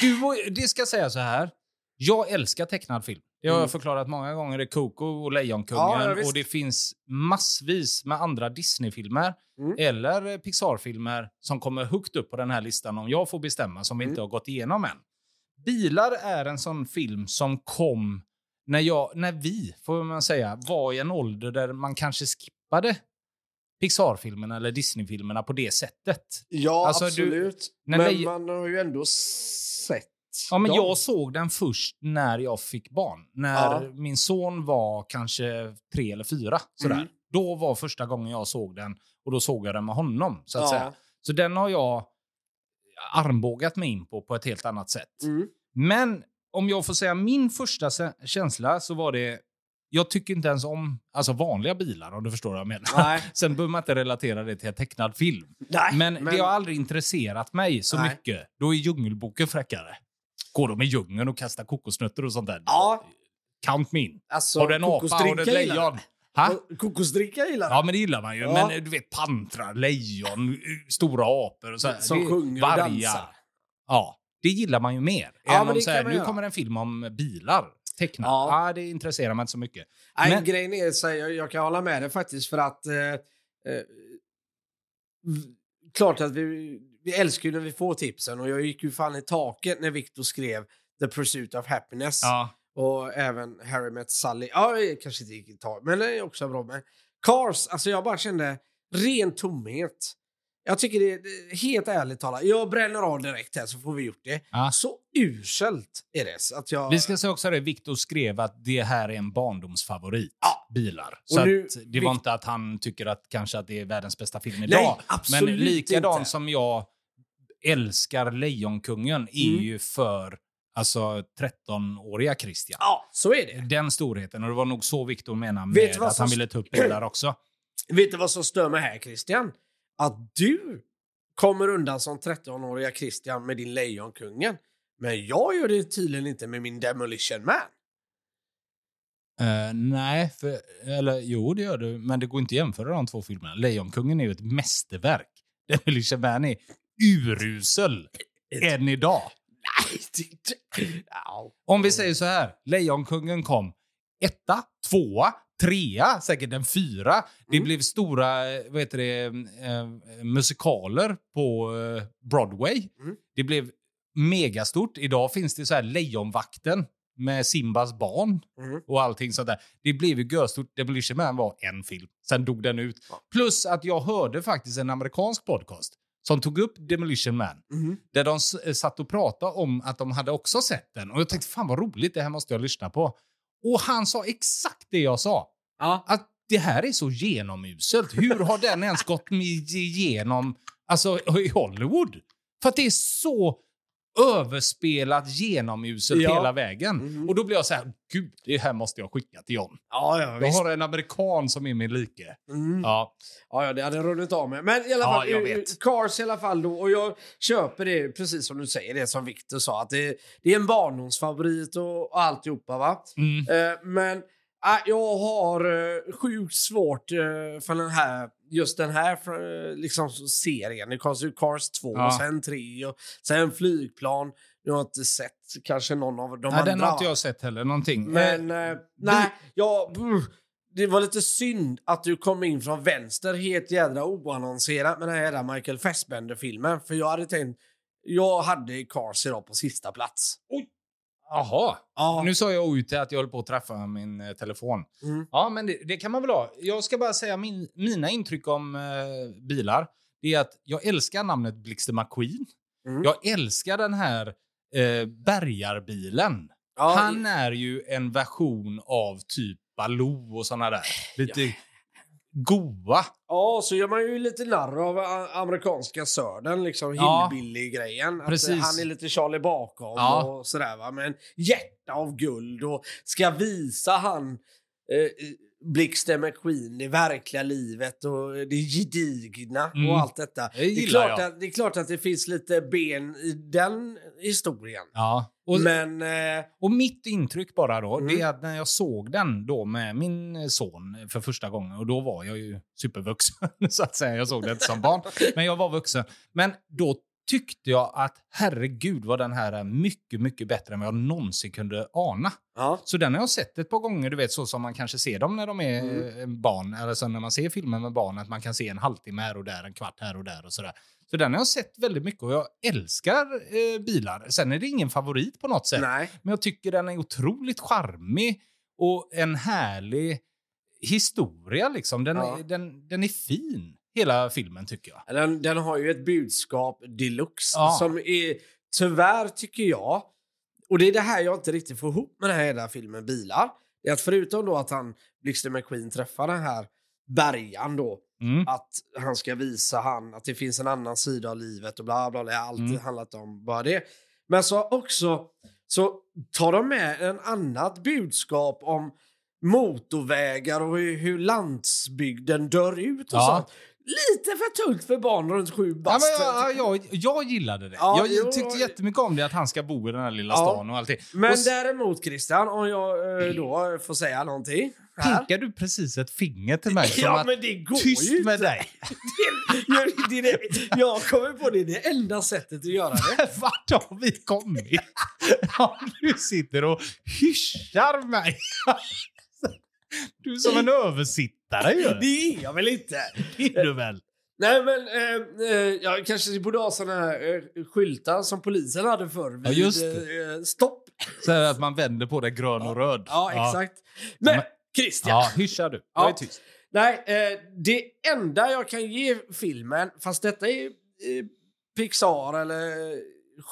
Du, och- det ska säga så här. Jag älskar tecknad film. Det har Mm. jag förklarat många gånger. Det är Coco och Lejonkungen. Ja, ja, och det finns massvis med andra Disney-filmer Mm. eller Pixar-filmer som kommer högt upp på den här listan om jag får bestämma, som vi Mm. inte har gått igenom än. Bilar är en sån film som kom när, jag, när vi, får man säga, var i en ålder där man kanske skippade Pixar-filmerna eller Disney-filmerna på det sättet. Ja, Alltså, du- absolut. när men Lej- man har ju ändå sett Ja, men dem. jag såg den först när jag fick barn. När Ja. min son var kanske tre eller fyra. Sådär. Mm. Då var första gången jag såg den och då såg jag den med honom. Så, att Ja. säga. så den har jag armbågat mig in på på ett helt annat sätt. Mm. Men om jag får säga min första känsla så var det... Jag tycker inte ens om alltså vanliga bilar om du förstår vad jag menar. Nej. Sen behöver man inte relatera det till en tecknad film. Nej, Men, det har aldrig intresserat mig så Nej. mycket. Då är Djungelboken fräckare. Går de i djungeln och kastar kokosnötter och sånt där? Ja. Count me in. Alltså, Har du en apa och ett lejon? Ha? Och Kokosdricka gillar. Ja, men det gillar man ju. Ja. Men du vet, pantrar, lejon, stora apor och så här. Som Det- sjunger och vargar. dansar. Ja, det gillar man ju mer. Ja, än men om så här, nu göra. kommer en film om bilar. Tecknat. Ja. Ja. det intresserar mig inte så mycket. Nej, Men- grejen är så här, jag, jag kan hålla med dig faktiskt för att eh, eh, klart att vi, vi älskar ju när vi får tipsen och jag gick ju fan i taket när Victor skrev The Pursuit of Happiness Ja. och även Harry Met Sally. Ja, det kanske inte gick i tak, men det är också bra med. Cars, alltså jag bara kände ren tomhet. Jag tycker det, det helt ärligt talat, jag bränner av direkt här så får vi gjort det. Ja. Så uselt är det så att jag... Vi ska säga också det, Viktor skrev att det här är en barndomsfavorit. Ja. Bilar. Så nu- det var Vic- inte att han tycker att kanske att det är världens bästa film Nej, idag. absolut Men likadant inte. som jag älskar Lejonkungen är Mm. ju för alltså 13-åriga Christian. Ja, så är det. Den storheten. Och det var nog så Viktor menade med att han ville ta upp bilar också. Vet du vad som stör mig här, Christian? Att du kommer undan som 13-åriga Christian med din Lejonkungen. Men jag gör det tydligen inte med min Demolition Man. Eh, nej, för, eller jo det gör du, men det går inte att jämföra de två filmerna. Lejonkungen är ju ett mästerverk. Demolition Man är urusel än idag. Om vi säger så här, Lejonkungen kom etta, tvåa, trea, säkert en fyra. Det Mm. blev stora eh, vad heter det, eh, musikaler på eh, Broadway. Mm. Det blev megastort. Idag finns det så här Lejonvakten med Simbas barn Mm. och allting sånt där. Det blev ju görstort. Demolition Man var en film. Sen dog den ut. Ja. Plus att jag hörde faktiskt en amerikansk podcast som tog upp Demolition Man Mm. där de satt och pratade om att de hade också sett den. Och jag tänkte, fan vad roligt, det här måste jag lyssna på. Och han sa exakt det jag sa. Ja. Att det här är så genomuselt. Hur har den ens gått igenom alltså, i Hollywood? För att det är så överspelat genomuselt Ja. hela vägen. Mhm. Och då blir jag så här, gud, det här måste jag skicka till John. Ja, ja, Jag visst. har en amerikan som är min like. Mm. Ja. Ja, ja, det hade runnit av med. Men i alla Ja, fall, jag eh. Cars i alla fall då. Och jag köper det, precis som du säger, det som Victor sa. Att det, det är en barndomsfavorit och, och alltihopa va. Mm. Eh, men jag har uh, sjukt svårt eh, för den här, just den här eh, liksom, serien. Det kostar ju Cars 2, Ja. sen 3 och sen flygplan. Jag har inte sett kanske någon av de Nej, andra. den har inte jag sett heller någonting. Men Eh, eh, nej, jag... Det var lite synd att du kom in från vänster helt jädra oannonserat med den här jävla Michael Fassbender-filmen. För jag hade tänkt... Jag hade Cars idag på sista plats. Jaha. Ja. Nu sa jag ut att jag höll på att träffa min eh, telefon. Mm. Ja, men det, det kan man väl ha. Jag ska bara säga min, mina intryck om eh, bilar. Det är att jag älskar namnet Blixter McQueen. Mm. Jag älskar den här eh, bärgarbilen. Ja, Han är ju en version av typ Baloo och såna där. Lite goa. ja, så gör man ju lite narr av amerikanska södern, liksom Ja. hillbilly-grejen. Att han är lite Charlie bakom Ja. och sådär va. Men hjärta av guld och ska visa han eh, Blixter McQueen, det verkliga livet och det gedigna Mm. och allt detta. Det Det är, klart jag. att, det är klart att det finns lite ben i den historien. Ja. Och, Men... Eh, och mitt intryck bara då, Mm. det är att när jag såg den då med min son för första gången, och då var jag ju supervuxen så att säga. Jag såg det inte som barn, men jag var vuxen. Men då tyckte jag att herregud vad den här är mycket, mycket bättre än vad jag någonsin kunde ana. ja. Så den har jag sett ett par gånger, du vet så som man kanske ser dem när de är Mm. eh, barn. Eller så när man ser filmer med barn, att man kan se en halvtimme här och där, en kvart här och där och sådär. Så den har jag sett väldigt mycket och jag älskar eh, bilar. Sen är det ingen favorit på något sätt. Nej. Men jag tycker den är otroligt charmig och en härlig historia liksom. Den, Ja. den, den är fin, hela filmen tycker jag. Den, den har ju ett budskap deluxe Ja. som är, tyvärr tycker jag, och det är det här jag inte riktigt får ihop med den här hela filmen Bilar, det är att förutom då att han, Blixter McQueen, träffar den här bärgaren då, Mm. att han ska visa han att det finns en annan sida av livet och bla bla, bla. alltid Mm. handlat om bara det. Men så också så tar de med en annat budskap om motorvägar och hur, hur landsbygden dör ut och Ja. sånt. Lite för tungt för barn runt sju Ja, bast. men jag, jag, jag gillade det. Ja, jag jo, tyckte ja. jättemycket om det, att han ska bo i den här lilla Ja. stan och allting. Men och däremot Christian, om jag eh, då får säga någonting. Pinkar du precis ett finger till mig Ja men det går ju tyst inte. med dig. Det det det- jag kommer på det, det enda sättet att göra det. Vart har vi kommit? Ja, du sitter och hyschar mig. Du är som en översittare ju. Det är jag väl inte? Det är du väl? Nej men, eh, eh, jag kanske borde ha såna här eh, skyltar som polisen hade förr vid Ja, just eh, stopp. Så att man vänder på det grön och röd. Ja, exakt. Men, men- Christian. Ja, hyschar du. Jag är Ja. tyst. Nej, eh, det enda jag kan ge filmen, fast detta är eh, Pixar eller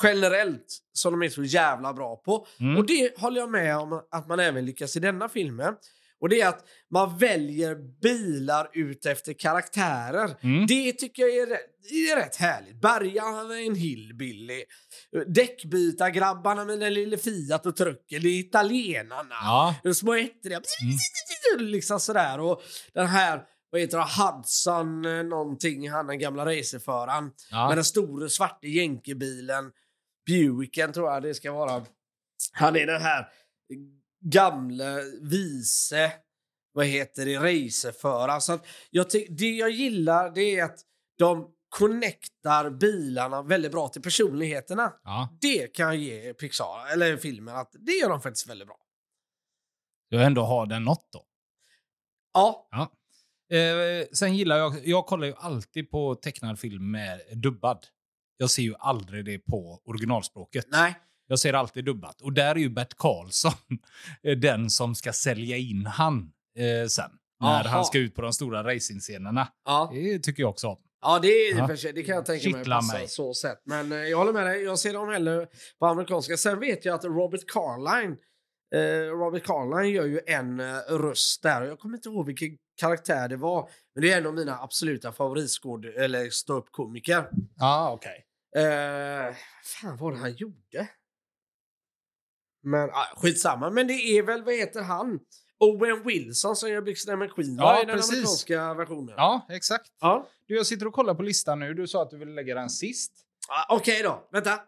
generellt som de är så jävla bra på. Mm. Och det håller jag med om att man även lyckas i denna filmen. Och det är att man väljer bilar ut efter karaktärer. Mm. Det tycker jag är är rätt härligt. Bärgaren han är en hillbilly. Däckbytargrabbarna med den lilla Fiat och trucken, det är italienarna. Ja. De små ettriga. Liksom sådär. Och den här, vad heter det, Hudson eh, någonting, han den gamla racerföraren. Ja. Med den stora svarta jänkebilen. Buicken tror jag det ska vara. Han är den här gamla vice, vad heter det, racerföraren. Så jag det jag gillar det är att de connectar bilarna väldigt bra till personligheterna. ja. Det kan jag ge Pixar, eller filmen, att det gör de faktiskt väldigt bra. Du ändå har den något då. Ja, Ja. Eh, sen gillar jag, jag kollar ju alltid på tecknad film med dubbad. Jag ser ju aldrig det på originalspråket. nej. Jag ser alltid dubbat. Och där är ju Bert Karlsson eh, den som ska sälja in han eh, sen. När Aha. han ska ut på de stora racingscenerna. Ja. Det tycker jag också om. Ja, det, är, Ja. det kan jag tänka mig Kittlar passa mig. så sätt. Men eh, jag håller med dig, jag ser dem hellre på amerikanska. Sen vet jag att Robert Carline, eh, Robert Carline gör ju en eh, röst där. Jag kommer inte ihåg vilken karaktär det var. Men det är en av mina absoluta favoritskåd eller ståuppkomiker. Ja, okej. Eh, fan vad var det han gjorde? Men ah, skitsamma. Men det är väl, vad heter han? Owen Wilson som gör Blixten McQueen Ja, i den precis. amerikanska versionen. Ja, exakt. Ja. Du, jag sitter och kollar på listan nu. Du sa att du ville lägga den sist. Ah, Okej då, vänta.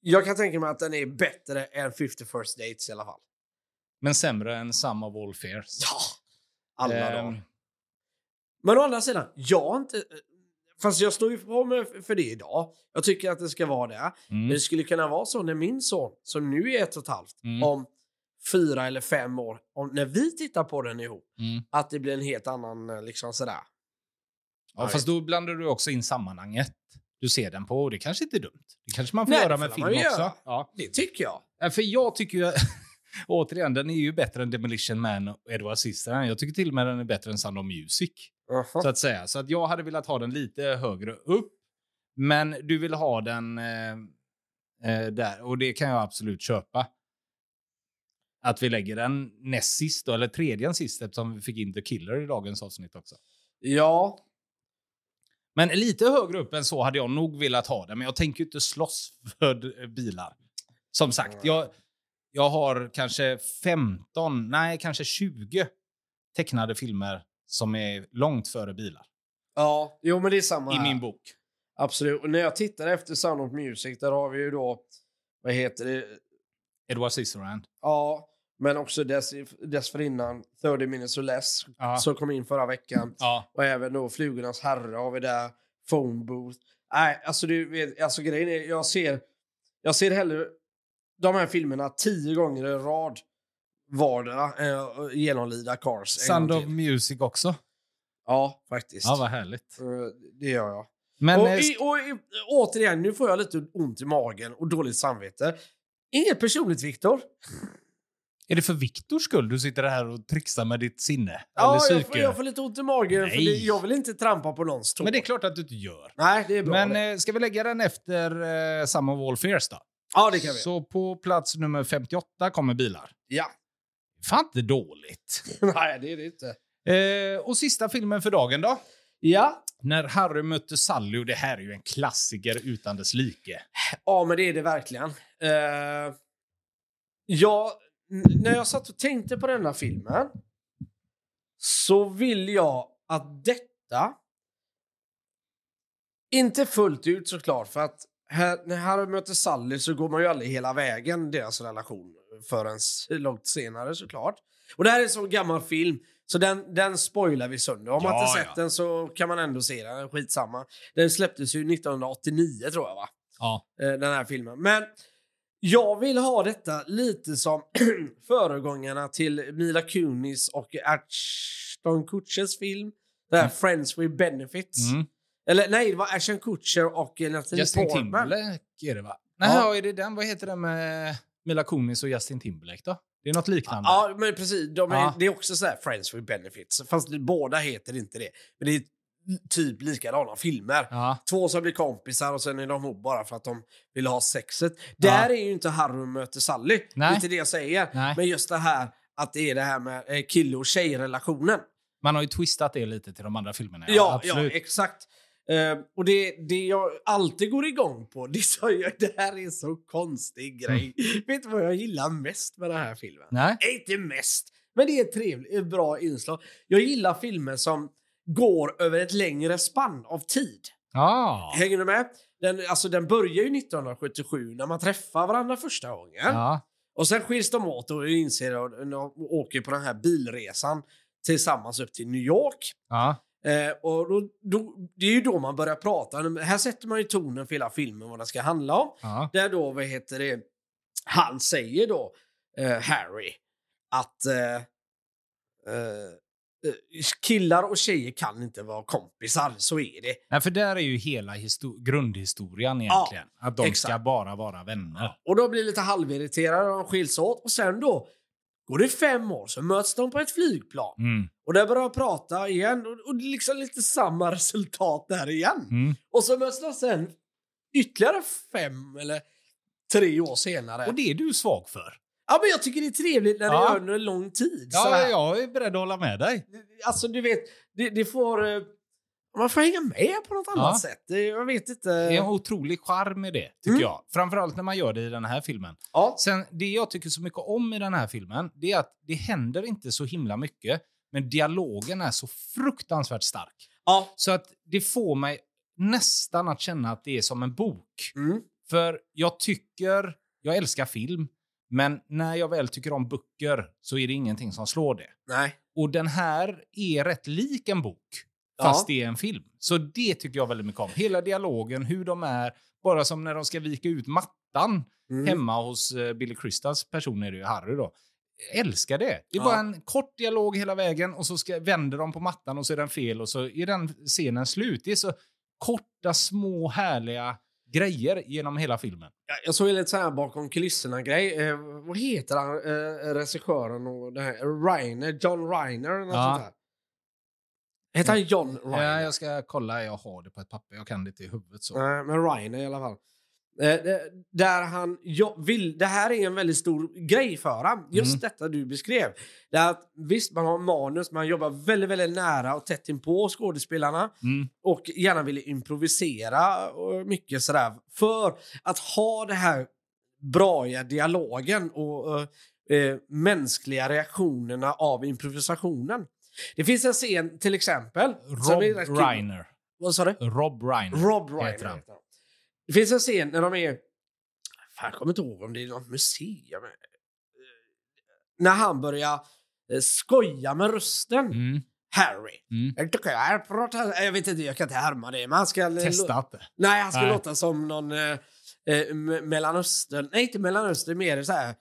Jag kan tänka mig att den är bättre än 50 first dates i alla fall. Men sämre än Some of All Fears. Ja! Alla Ehm, dagar. Men å andra sidan, jag har inte... Fast jag står ju på mig för det idag. Jag tycker att det ska vara det. Men Mm. det skulle kunna vara så när min son, som nu är ett och ett halvt, Mm. om fyra eller fem år, om, när vi tittar på den ihop, Mm. att det blir en helt annan, eh, liksom sådär. Ja, fast då blandar du också in sammanhanget du ser den på. Och det kanske inte är dumt. Det kanske man får Nej, göra med film också. Ja. Det tycker jag. Ja, För jag tycker ju... återigen, den är ju bättre än Demolition Man och Edward Scissorhands. Jag tycker till och med den är bättre än Sound of Music. Så att säga. Så att jag hade velat ha den lite högre upp. Men du vill ha den eh, eh, där. Och det kan jag absolut köpa. Att vi lägger den näst sist, då, eller tredje sist eftersom vi fick in The Killer i dagens avsnitt också. Ja, Men lite högre upp än så hade jag nog velat ha den. Men jag tänker inte slåss för eh, bilar. Som sagt, jag, jag har kanske 15, nej kanske 20 tecknade filmer som är långt före bilar ja, jo men det är samma i här. min bok. Absolut. Och när jag tittar efter Sound of Music, där har vi ju då, vad heter det, Edward Scissorhands. ja, men också dess, dessförinnan 30 minutes or less, Ja. som kom in förra veckan. Ja. Och även då Flugornas herre har vi där, Phone Booth. Nej, alltså du vet, alltså grejen är, jag ser, jag ser hellre de här filmerna tio gånger i rad vardera äh, genomlida Cars. Sound of. Music också. Ja, faktiskt. Ja, vad härligt. Eh, Det gör jag. Men och, eh, i, och i, återigen, nu får jag lite ont i magen och dåligt samvete. Inget personligt, Viktor. är det för Viktors skull du sitter här och trixar med ditt sinne? Ja, jag får, jag får lite ont i magen för Nej. det, jag vill inte trampa på någons tå. Men det är klart att du inte gör. Nej, det är bra. Men det. eh, ska vi lägga den efter eh, of All Fears då? ja, det kan vi. Så på plats nummer 58 kommer bilar. Ja. Fan inte dåligt. Nej, det är det inte. Eh, och sista filmen för dagen då? Ja. När Harry mötte Sally, och det här är ju en klassiker utan dess like. Ja, men det är det verkligen. Uh, ja, när jag satt och tänkte på denna filmen så vill jag att detta inte fullt ut såklart, för att här, när Harry möter Sally så går man ju aldrig hela vägen deras relation förrän långt senare såklart. Och det här är en så gammal film så den, den spoilar vi sönder. Om man Ja, inte sett ja. den så kan man ändå se den, skitsamma. Den släpptes ju 1989 tror jag va? Ja. eh, den här filmen. Men jag vill ha detta lite som föregångarna till Mila Kunis och Ashton Kutchers film. Det här Friends with Benefits. Mm. Eller nej, det var Ashton Kutcher och eh, Natalie Justin Portman. Timberlake är det va? Nej, ja. är det den? Vad heter den med Mila Kunis och Justin Timberlake då? Det är något liknande. Ja, men precis. De är, Ja. Det är också så här Friends with Benefits. Fast båda heter inte det. Men det är typ likadana filmer. Ja. Två som blir kompisar och sen är de ihop bara för att de vill ha sexet. Där är ju inte Harry möter Sally. Det Nej. är inte det jag säger. Nej. Men just det här att det är det här med eh, kille och tjejrelationen. Man har ju twistat det lite till de andra filmerna. Ja, ja, absolut. exakt. Eh, och det, det jag alltid går igång på, det, så jag, det här är en så konstig grej. Vet du vad jag gillar mest med den här filmen? Nej? Nej, inte mest, men det är ett trevligt, ett bra inslag. Jag gillar filmer som går över ett längre spann av tid. Ja. Hänger du med? Den, alltså, den börjar ju 1977 när man träffar varandra första gången. Ja. Och sen skiljs de åt och inser och, och åker på den här bilresan tillsammans upp till New York. Ja. Eh, och då, då, det är ju då man börjar prata. Här sätter man ju tonen för hela filmen vad den ska handla om. Ja. Där då, vad heter det, han säger då, eh, Harry, att eh, eh, eh, killar och tjejer kan inte vara kompisar, så är det. Nej, för där är ju hela histo- grundhistorien egentligen. att de ska exakt. bara vara vänner. Och då blir lite halvirriterade och de skiljs åt. Och sen då, går det fem år så möts de på ett flygplan. Mm. Och där börjar de prata igen och, och liksom lite samma resultat där igen. Mm. Och så möts de sen ytterligare fem eller tre år senare. Och det är du svag för. Ja, men jag tycker det är trevligt när det Ja. är under lång tid. Ja, jag är beredd att hålla med dig. Alltså, du vet, det, det får... Man får hänga med på något annat Ja. sätt. Jag vet inte. Det är en otrolig charm med det, tycker Mm. jag. Framförallt när man gör det i den här filmen. Ja. Sen, det jag tycker så mycket om i den här filmen, det är att det händer inte så himla mycket, men dialogen är så fruktansvärt stark. Ja. Så att det får mig nästan att känna att det är som en bok. Mm. För jag tycker, jag älskar film, men när jag väl tycker om böcker så är det ingenting som slår det. Nej. Och den här är rätt lik en bok, Ja. fast det är en film. Så det tycker jag väldigt mycket om. Hela dialogen, hur de är, bara som när de ska vika ut mattan Mm. hemma hos eh, Billy Crystals person är det ju, Harry då. Jag älskar det. Det är Ja. bara en kort dialog hela vägen och så ska, vänder de på mattan och så är den fel och så är den scenen slut. Det är så korta, små, härliga grejer genom hela filmen. Ja, Jag såg lite så här bakom kulisserna-grej. Eh, vad heter han, eh, regissören och det här? Reiner, John Reiner något Ja. sånt där. Heter han John Reiner? Ja, jag ska kolla, jag har det på ett papper, jag kan det inte i huvudet. Så. Nej, men Reiner i alla fall. Eh, där han jo, vill, det här är en väldigt stor grej för han. Just Mm. detta du beskrev. Det att, visst, man har manus, man jobbar väldigt, väldigt nära och tätt inpå skådespelarna Mm. och gärna vill improvisera och mycket sådär. För att ha det här braiga dialogen och eh, mänskliga reaktionerna av improvisationen. Det finns en scen till exempel. Rob. Reiner. Vad sa du? Rob Reiner. Rob Reiner. Det finns en scen när de är... Fan, jag kommer inte ihåg om det är något museum. Eh, När han börjar eh, skoja med rösten. Mm. Harry. Mm. Jag tycker jag pratar... Jag vet inte, jag kan inte härma det. Men han ska... Testat det. Nej, han ska Nej. låta som någon eh, eh, Me- Mellanöstern... Nej, inte Mellanöstern, mer så här...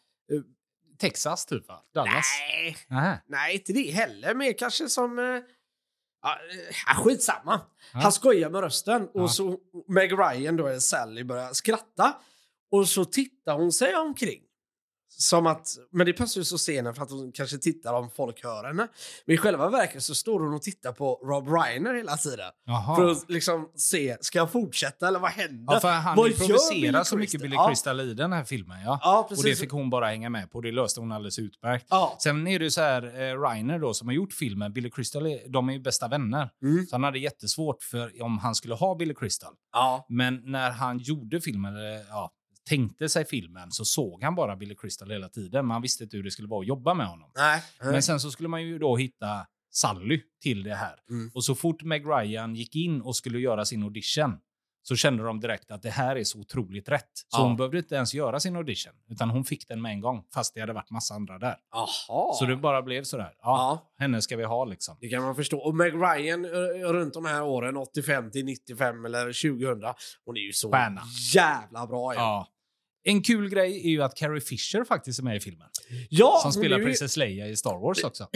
Texas typ va? Dallas? Nej, nej, inte det heller. Mer kanske som... Eh, ja, eh, skitsamma. Ja. Han skojar med rösten Ja. och så Meg Ryan, då, eller Sally, börjar skratta. Och så tittar hon sig omkring. Som att, men det passar ju så scenen för att hon kanske tittar om folk hör henne. Men i själva verket så står hon och tittar på Rob Reiner hela tiden. Jaha. För att liksom se, ska jag fortsätta eller vad händer? Ja, för han Vad improviserar så mycket Crystal? Billy Ja. Crystal i den här filmen. Ja. Ja, och det fick hon bara hänga med på. Det löste hon alldeles utmärkt. Ja. Sen är det så här, eh, Reiner då, som har gjort filmen, Billy Crystal, de är ju bästa vänner. Mm. Så han hade jättesvårt för om han skulle ha Billy Crystal. Ja. Men när han gjorde filmen, ja, tänkte sig filmen, så såg han bara Billy Crystal hela tiden. Man visste inte hur det skulle vara att jobba med honom. Nej. Men sen så skulle man ju då hitta Sally till det här. Mm. Och så fort Meg Ryan gick in och skulle göra sin audition så kände de direkt att det här är så otroligt rätt. Så Ja. hon behövde inte ens göra sin audition, utan hon fick den med en gång, fast det hade varit massa andra där. Jaha. Så det bara blev sådär. Ja, Ja. henne ska vi ha liksom. Det kan man förstå. Och Meg Ryan runt de här åren, 85 till 95 eller 2000, hon är ju så Stjärna. jävla bra. Ja, Ja. En kul grej är ju att Carrie Fisher faktiskt är med i filmen. ja Som spelar ju- prinsess Leia i Star Wars också.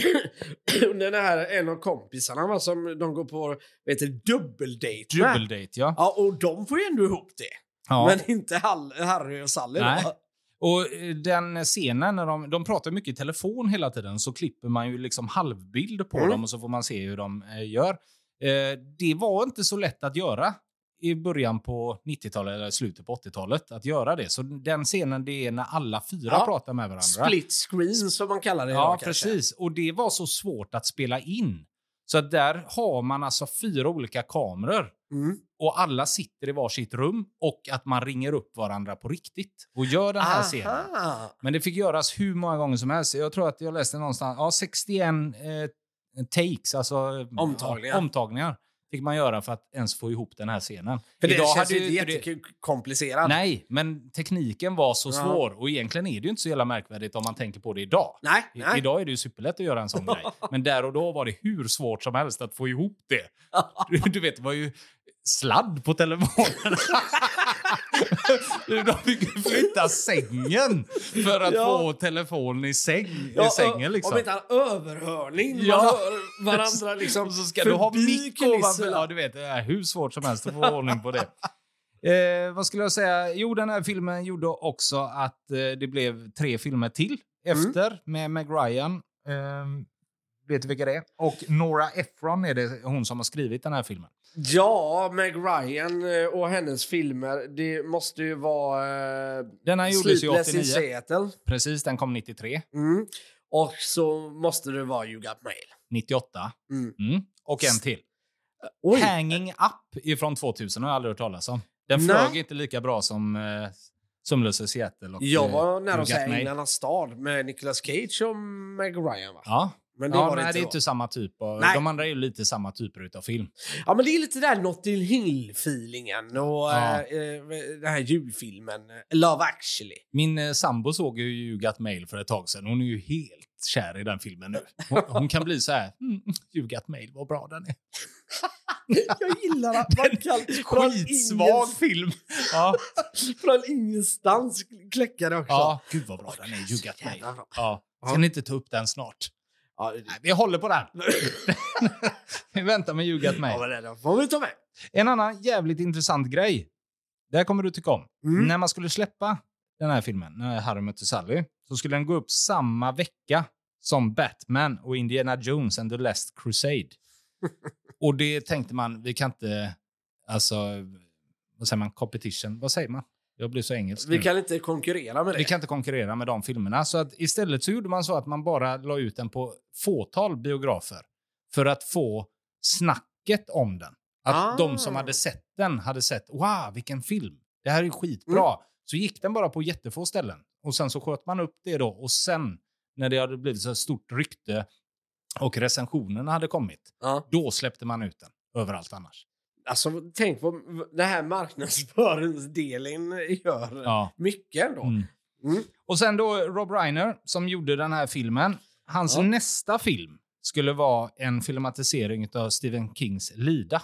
Den här en av kompisarna va, som de går på vet du, dubbeldate med. Dubbeldate, ja. Ja, och de får ju ändå ihop det. ja. Men inte Harry och Sally Nej. då. Och eh, den scenen när de, de pratar mycket i telefon hela tiden så klipper man ju liksom halvbild på Mm. dem och så får man se hur de eh, gör. Eh, det var inte så lätt att göra i början på 90-talet eller slutet på 80-talet att göra det. Så den scenen det är när alla fyra Ja. pratar med varandra. Split screen som man kallar det Ja, idag, kanske. precis. Och det var så svårt att spela in. Så där har man alltså fyra olika kameror Mm. och alla sitter i varsitt rum och att man ringer upp varandra på riktigt och gör den här scenen. Aha. Men det fick göras hur många gånger som helst. Jag tror att jag läste någonstans, ja 61 eh, takes, alltså eh, Omtagningar. Ja, omtagningar fick man göra för att ens få ihop den här scenen. För det Idag känns hade ju inte jättekomplicerat. Nej, men tekniken var så Ja. svår och egentligen är det ju inte så jävla märkvärdigt om man tänker på det idag. Nej, I, nej. Idag är det ju superlätt att göra en sån grej. Men där och då var det hur svårt som helst att få ihop det. Du, du vet, det var ju sladd på telefonen. De fick flytta sängen för att Ja. få telefonen i, säng, Ja, i sängen. Liksom. Om inte han överhörning. Ja. Man hör varandra liksom så ska du ha mick ovanför. Ja, du vet, det är hur svårt som helst att få ordning på det. Eh, vad skulle jag säga? Jo, den här filmen gjorde också att eh, det blev tre filmer till efter med Meg Ryan. Eh, vet du vilka det är? Och Nora Ephron är det hon som har skrivit den här filmen. Ja, Meg Ryan eh, och hennes filmer. Det måste ju vara... Eh, Den här gjordes ju Sleepless in 89. Seattle. Precis, den kom 93. Mm. Och så måste det vara You Got Mail. 98. Mm. Mm. Och en till. Oj. Hanging Up ifrån 2000 har jag aldrig hört talas om. Den Nej. flög inte lika bra som eh, Sömnlösa Seattle. Och, Jag eh, var nära You att säga Me. Änglarnas stad med Nicolas Cage och Meg Ryan va? Ja, Men det ja var det nej, inte det är inte samma typ. Av, Nej. de andra är ju lite samma typer av film. Ja men det är lite där Notting Hill-feelingen och Ja. eh, eh, den här julfilmen Love actually. Min eh, sambo såg ju You Got Mail för ett tag sedan. Hon är ju helt kär i den filmen nu. Hon, hon kan bli så här, mm, You Got Mail, vad bra den är. Jag gillar att man kan Skitsvag ingens- film. Ja, från ingenstans kläcka det också. ja, gud vad bra den är, You Got Mail. Ja. Ska ni inte ta upp den snart? Ja, Nej, vi håller på den. vi väntar med You Got Mail. ja, men det får vi ta med. En annan jävligt intressant grej. Det här kommer du tycka om. Mm. När man skulle släppa den här filmen, när Harry mötte Sally, så skulle den gå upp samma vecka som Batman och Indiana Jones and the Last Crusade. och det tänkte man, vi kan inte, alltså, vad säger man, competition, vad säger man? Jag blir så engelsk Vi nu. kan inte konkurrera med det. Vi kan inte konkurrera med de filmerna. Så att istället så gjorde man så att man bara la ut den på fåtal biografer för att få snacket om den. Att Ah. de som hade sett den hade sett wow, vilken film. Det här är ju skitbra. Mm. Så gick den bara på jättefå ställen. Och sen så sköt man upp det då. Och sen när det hade blivit så stort rykte och recensionerna hade kommit, Ja. då släppte man ut den överallt annars. Alltså, tänk på det här marknadsföringsdelen gör Ja. mycket ändå. Mm. Mm. Och sen då Rob Reiner som gjorde den här filmen. Hans Ja. nästa film skulle vara en filmatisering av Stephen Kings Lida.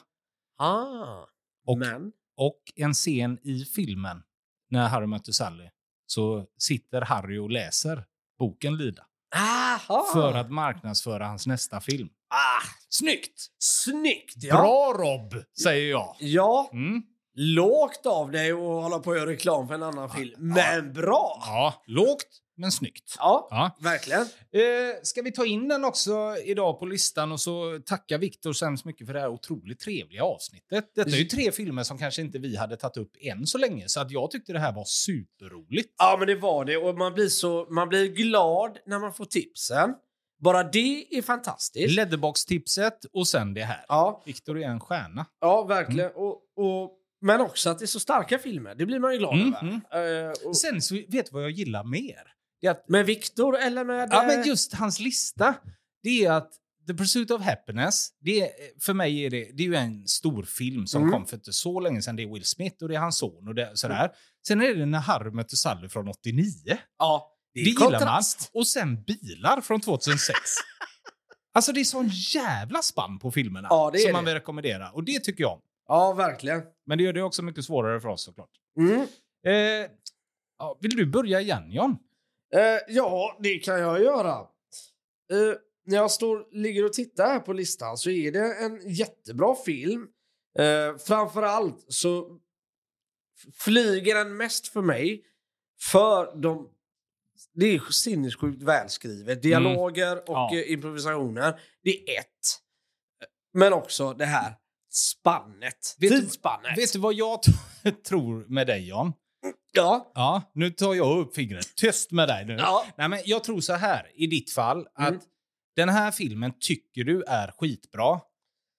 Ah. Och- Men? Och en scen i filmen när Harry möter Sally så sitter Harry och läser boken Lida Aha! för att marknadsföra hans nästa film. Ah, Snyggt! snyggt! Ja. Bra Rob, säger jag. Ja, Mm. lågt av dig att hålla på och göra reklam för en annan film. Men bra! Ja, lågt men snyggt. Ja, Ja. verkligen. Eh, ska vi ta in den också idag på listan och så tacka Viktor så hemskt mycket för det här otroligt trevliga avsnittet. Detta är ju tre filmer som kanske inte vi hade tagit upp än så länge, så att jag tyckte det här var superroligt. Ja, men det var det. Och man blir, så, man blir glad när man får tipsen. Bara det är fantastiskt. Letterbox-tipset och sen det här. Ja, Viktor är en stjärna. ja verkligen. Och, och, men också att det är så starka filmer. Det blir man ju glad Mm, över. Eh, och, Sen så vet du vad jag gillar mer? Att, med Viktor eller med... ja, men just hans lista. Det är att The Pursuit of Happiness, det är, för mig är det, det är ju en stor film som Mm. kom för inte så länge sedan. Det är Will Smith och det är hans son och det, sådär. Sen är det när Harry mötte Sally från 89. Ja, Det, är gillar man. Och sen bilar från 2006. alltså det är sån jävla spann på filmerna Ja, det som det. man vill rekommendera. Och det tycker jag om. Ja, verkligen. Men det gör det också mycket svårare för oss såklart. Mm. Eh, vill du börja igen John? Eh, ja, det kan jag göra. Eh, när jag står, ligger och tittar här på listan så är det en jättebra film. Eh, framförallt så f- flyger den mest för mig för de... Det är sinnessjukt välskrivet. Dialoger och Ja. eh, improvisationer. Det är ett. Men också det här spannet. Vet du- Tidsspannet. Vet du vad jag tror med dig John? Ja. Ja, nu tar jag upp fingret. Tyst med dig nu. Ja. Nej, men jag tror så här, i ditt fall, att Mm. den här filmen tycker du är skitbra,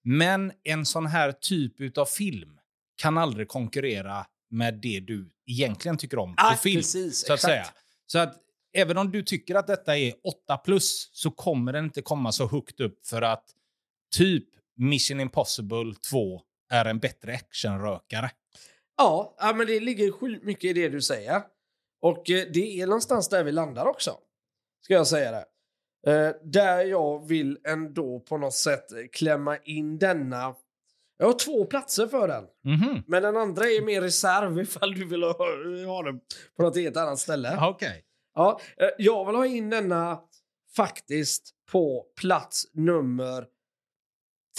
men en sån här typ av film kan aldrig konkurrera med det du egentligen tycker om på Ah, film. precis, så att exakt. säga. Så att även om du tycker att detta är 8 plus så kommer den inte komma så högt upp för att typ Mission Impossible 2 är en bättre actionrökare. Ja, ja, men det ligger sjukt mycket i det du säger. Och eh, det är någonstans där vi landar också. Ska jag säga det. Eh, där jag vill ändå på något sätt klämma in denna. Jag har två platser för den. Mhm. Men den andra är mer reserv ifall du vill ha, ha den på något helt annat ställe. Okej. Ja, eh, jag vill ha in denna faktiskt på plats nummer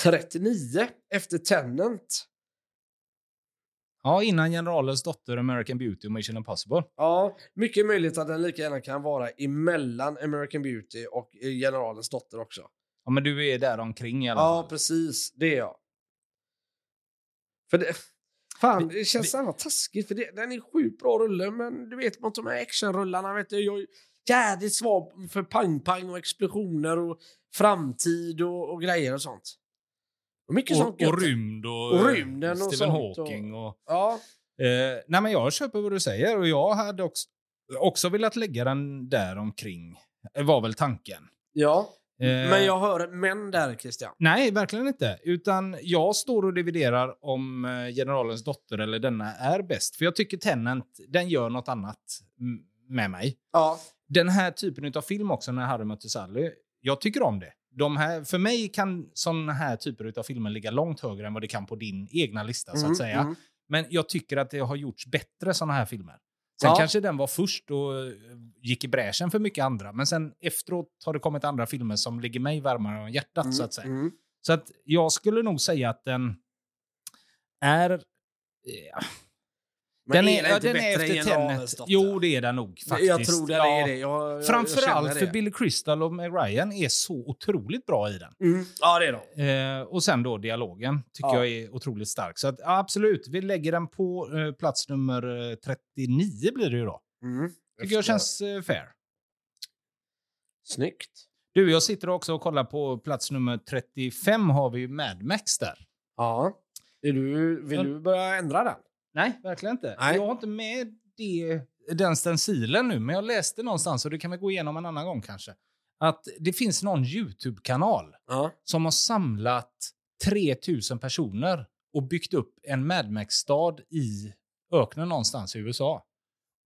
39 efter Tenant. Ja, innan Generalens dotter, American Beauty och Mission Impossible. Ja, mycket möjligt att den lika gärna kan vara emellan American Beauty och eh, Generalens dotter också. Ja, men du är där omkring i alla Ja, fall. precis. Det är jag. För det... Fan, det känns så jävla taskigt för det, den är sjukt bra rulle men du vet mot de här actionrullarna vet du, jag är jävligt svag för pang-pang och explosioner och framtid och, och grejer och sånt. Och mycket sånt Och, gött. och rymd och, Och rymden och Stephen sånt Hawking. Och, Ja. eh, nej, men jag köper vad du säger och jag hade också, också velat lägga den där omkring. eh, var väl tanken. ja. Eh, Men jag hör män där, Christian. Nej, verkligen inte. Utan jag står och dividerar om eh, Generalens dotter eller denna är bäst. För jag tycker Tenant, den gör något annat mm, med mig. Ja. Den här typen av film också, när Harry mötte Sally, jag tycker om det. De här, för mig kan såna här typer av filmer ligga långt högre än vad det kan på din egna lista, så Mm, att säga. mm. Men jag tycker att det har gjorts bättre såna här filmer. Sen Ja. kanske den var först och eh, gick i bräschen för mycket andra. Men sen efteråt har det kommit andra filmer som ligger mig varmare om hjärtat, så att säga. Mm. Så att jag skulle nog säga att den är... Ja, Men den är den ja, den är efter Tenet. Jo, det är den nog faktiskt. Jag tror den Ja. är det. Jag, jag, jag Framförallt känner för det. Billy Crystal och Meg Ryan är så otroligt bra i den. Mm. Ja, det är de. Eh, och sen då dialogen tycker Ja. jag är otroligt stark. Så att, ja, absolut, vi lägger den på eh, plats nummer eh, 39 blir det ju då. Mm. Tycker jag känns eh, fair. Snyggt. Du, jag sitter också och kollar på plats nummer 35 har vi ju Mad Max där. Ja. Är du, vill du börja ändra den? Nej, verkligen inte. Nej. Jag har inte med det, den stencilen nu, men jag läste någonstans, och det kan vi gå igenom en annan gång kanske, att det finns någon YouTube-kanal Ja. som har samlat 3000 personer och byggt upp en Mad Max-stad i öknen någonstans i USA.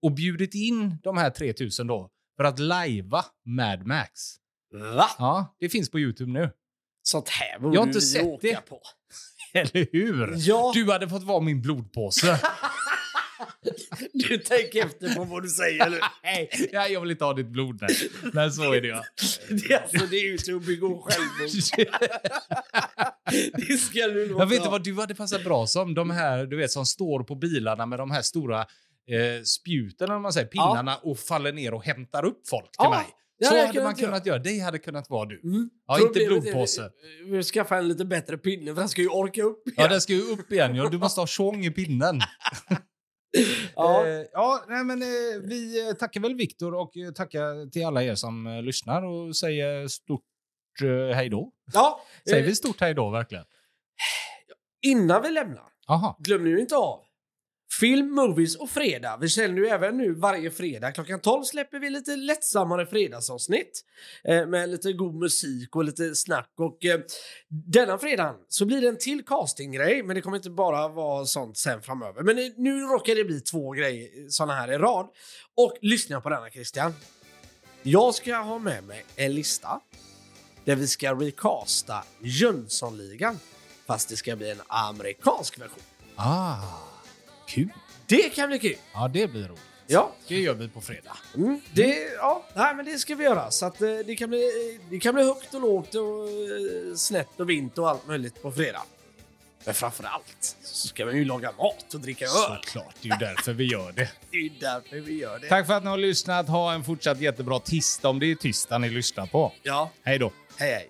Och bjudit in de här 3000 då för att lajva Mad Max. Va? Ja, det finns på YouTube nu. Sånt här borde Jag har inte vi sett åka det. på. Eller hur? Ja, Du hade fått vara min blodpåse. du tänker efter på vad du säger nu. Nej, ja, jag vill inte ha ditt blod. Nej, nej så är det ja. Det är alltså det är ju till att begå självmord. Det ska du nog Jag vet inte ha. vad du hade passat bra som. De här du vet, som står på bilarna med de här stora eh, spjuten, eller man säger, pinnarna och faller ner och hämtar upp folk till Ja, mig. Det Så hade man kunnat göra. Det hade kunnat vara du. Mm. Ja, inte Problemet blodpåse. Vi vi skaffar en lite bättre pinne för den ska ju orka upp. Ja, den ska ju upp igen. Ja. Du måste ha tjong i pinnen. Ja. Eh, ja nej, men, eh, vi eh, tackar väl Viktor och eh, tackar till alla er som eh, lyssnar och säger stort eh, hej då. ja. Säger vi stort hej då verkligen? Innan vi lämnar, Aha. glöm nu inte av Film, movies och fredag. Vi sänder ju även nu varje fredag. Klockan 12 släpper vi lite lättsammare fredagsavsnitt eh, med lite god musik och lite snack. Och eh, denna fredag så blir det en till castinggrej, men det kommer inte bara vara sånt sen framöver. Men eh, nu råkar det bli två grejer eh, såna här i rad. Och lyssna på denna Christian. Jag ska ha med mig en lista där vi ska recasta Jönssonligan. Fast det ska bli en amerikansk version. Ah, kul. Det kan bli kul. Ja, det blir roligt. Ja, Det gör vi på fredag. mm, det, ja nej, men det ska vi göra. Så att, eh, det, kan bli, det kan bli högt och lågt och eh, snett och vint och allt möjligt på fredag. Men framför allt så ska vi ju laga mat och dricka öl. Såklart, det är ju därför vi gör det. Det är därför vi gör det. Tack för att ni har lyssnat. Ha en fortsatt jättebra tisdag om det är tisdag ni lyssnar på. Ja, Hej då. hej hej.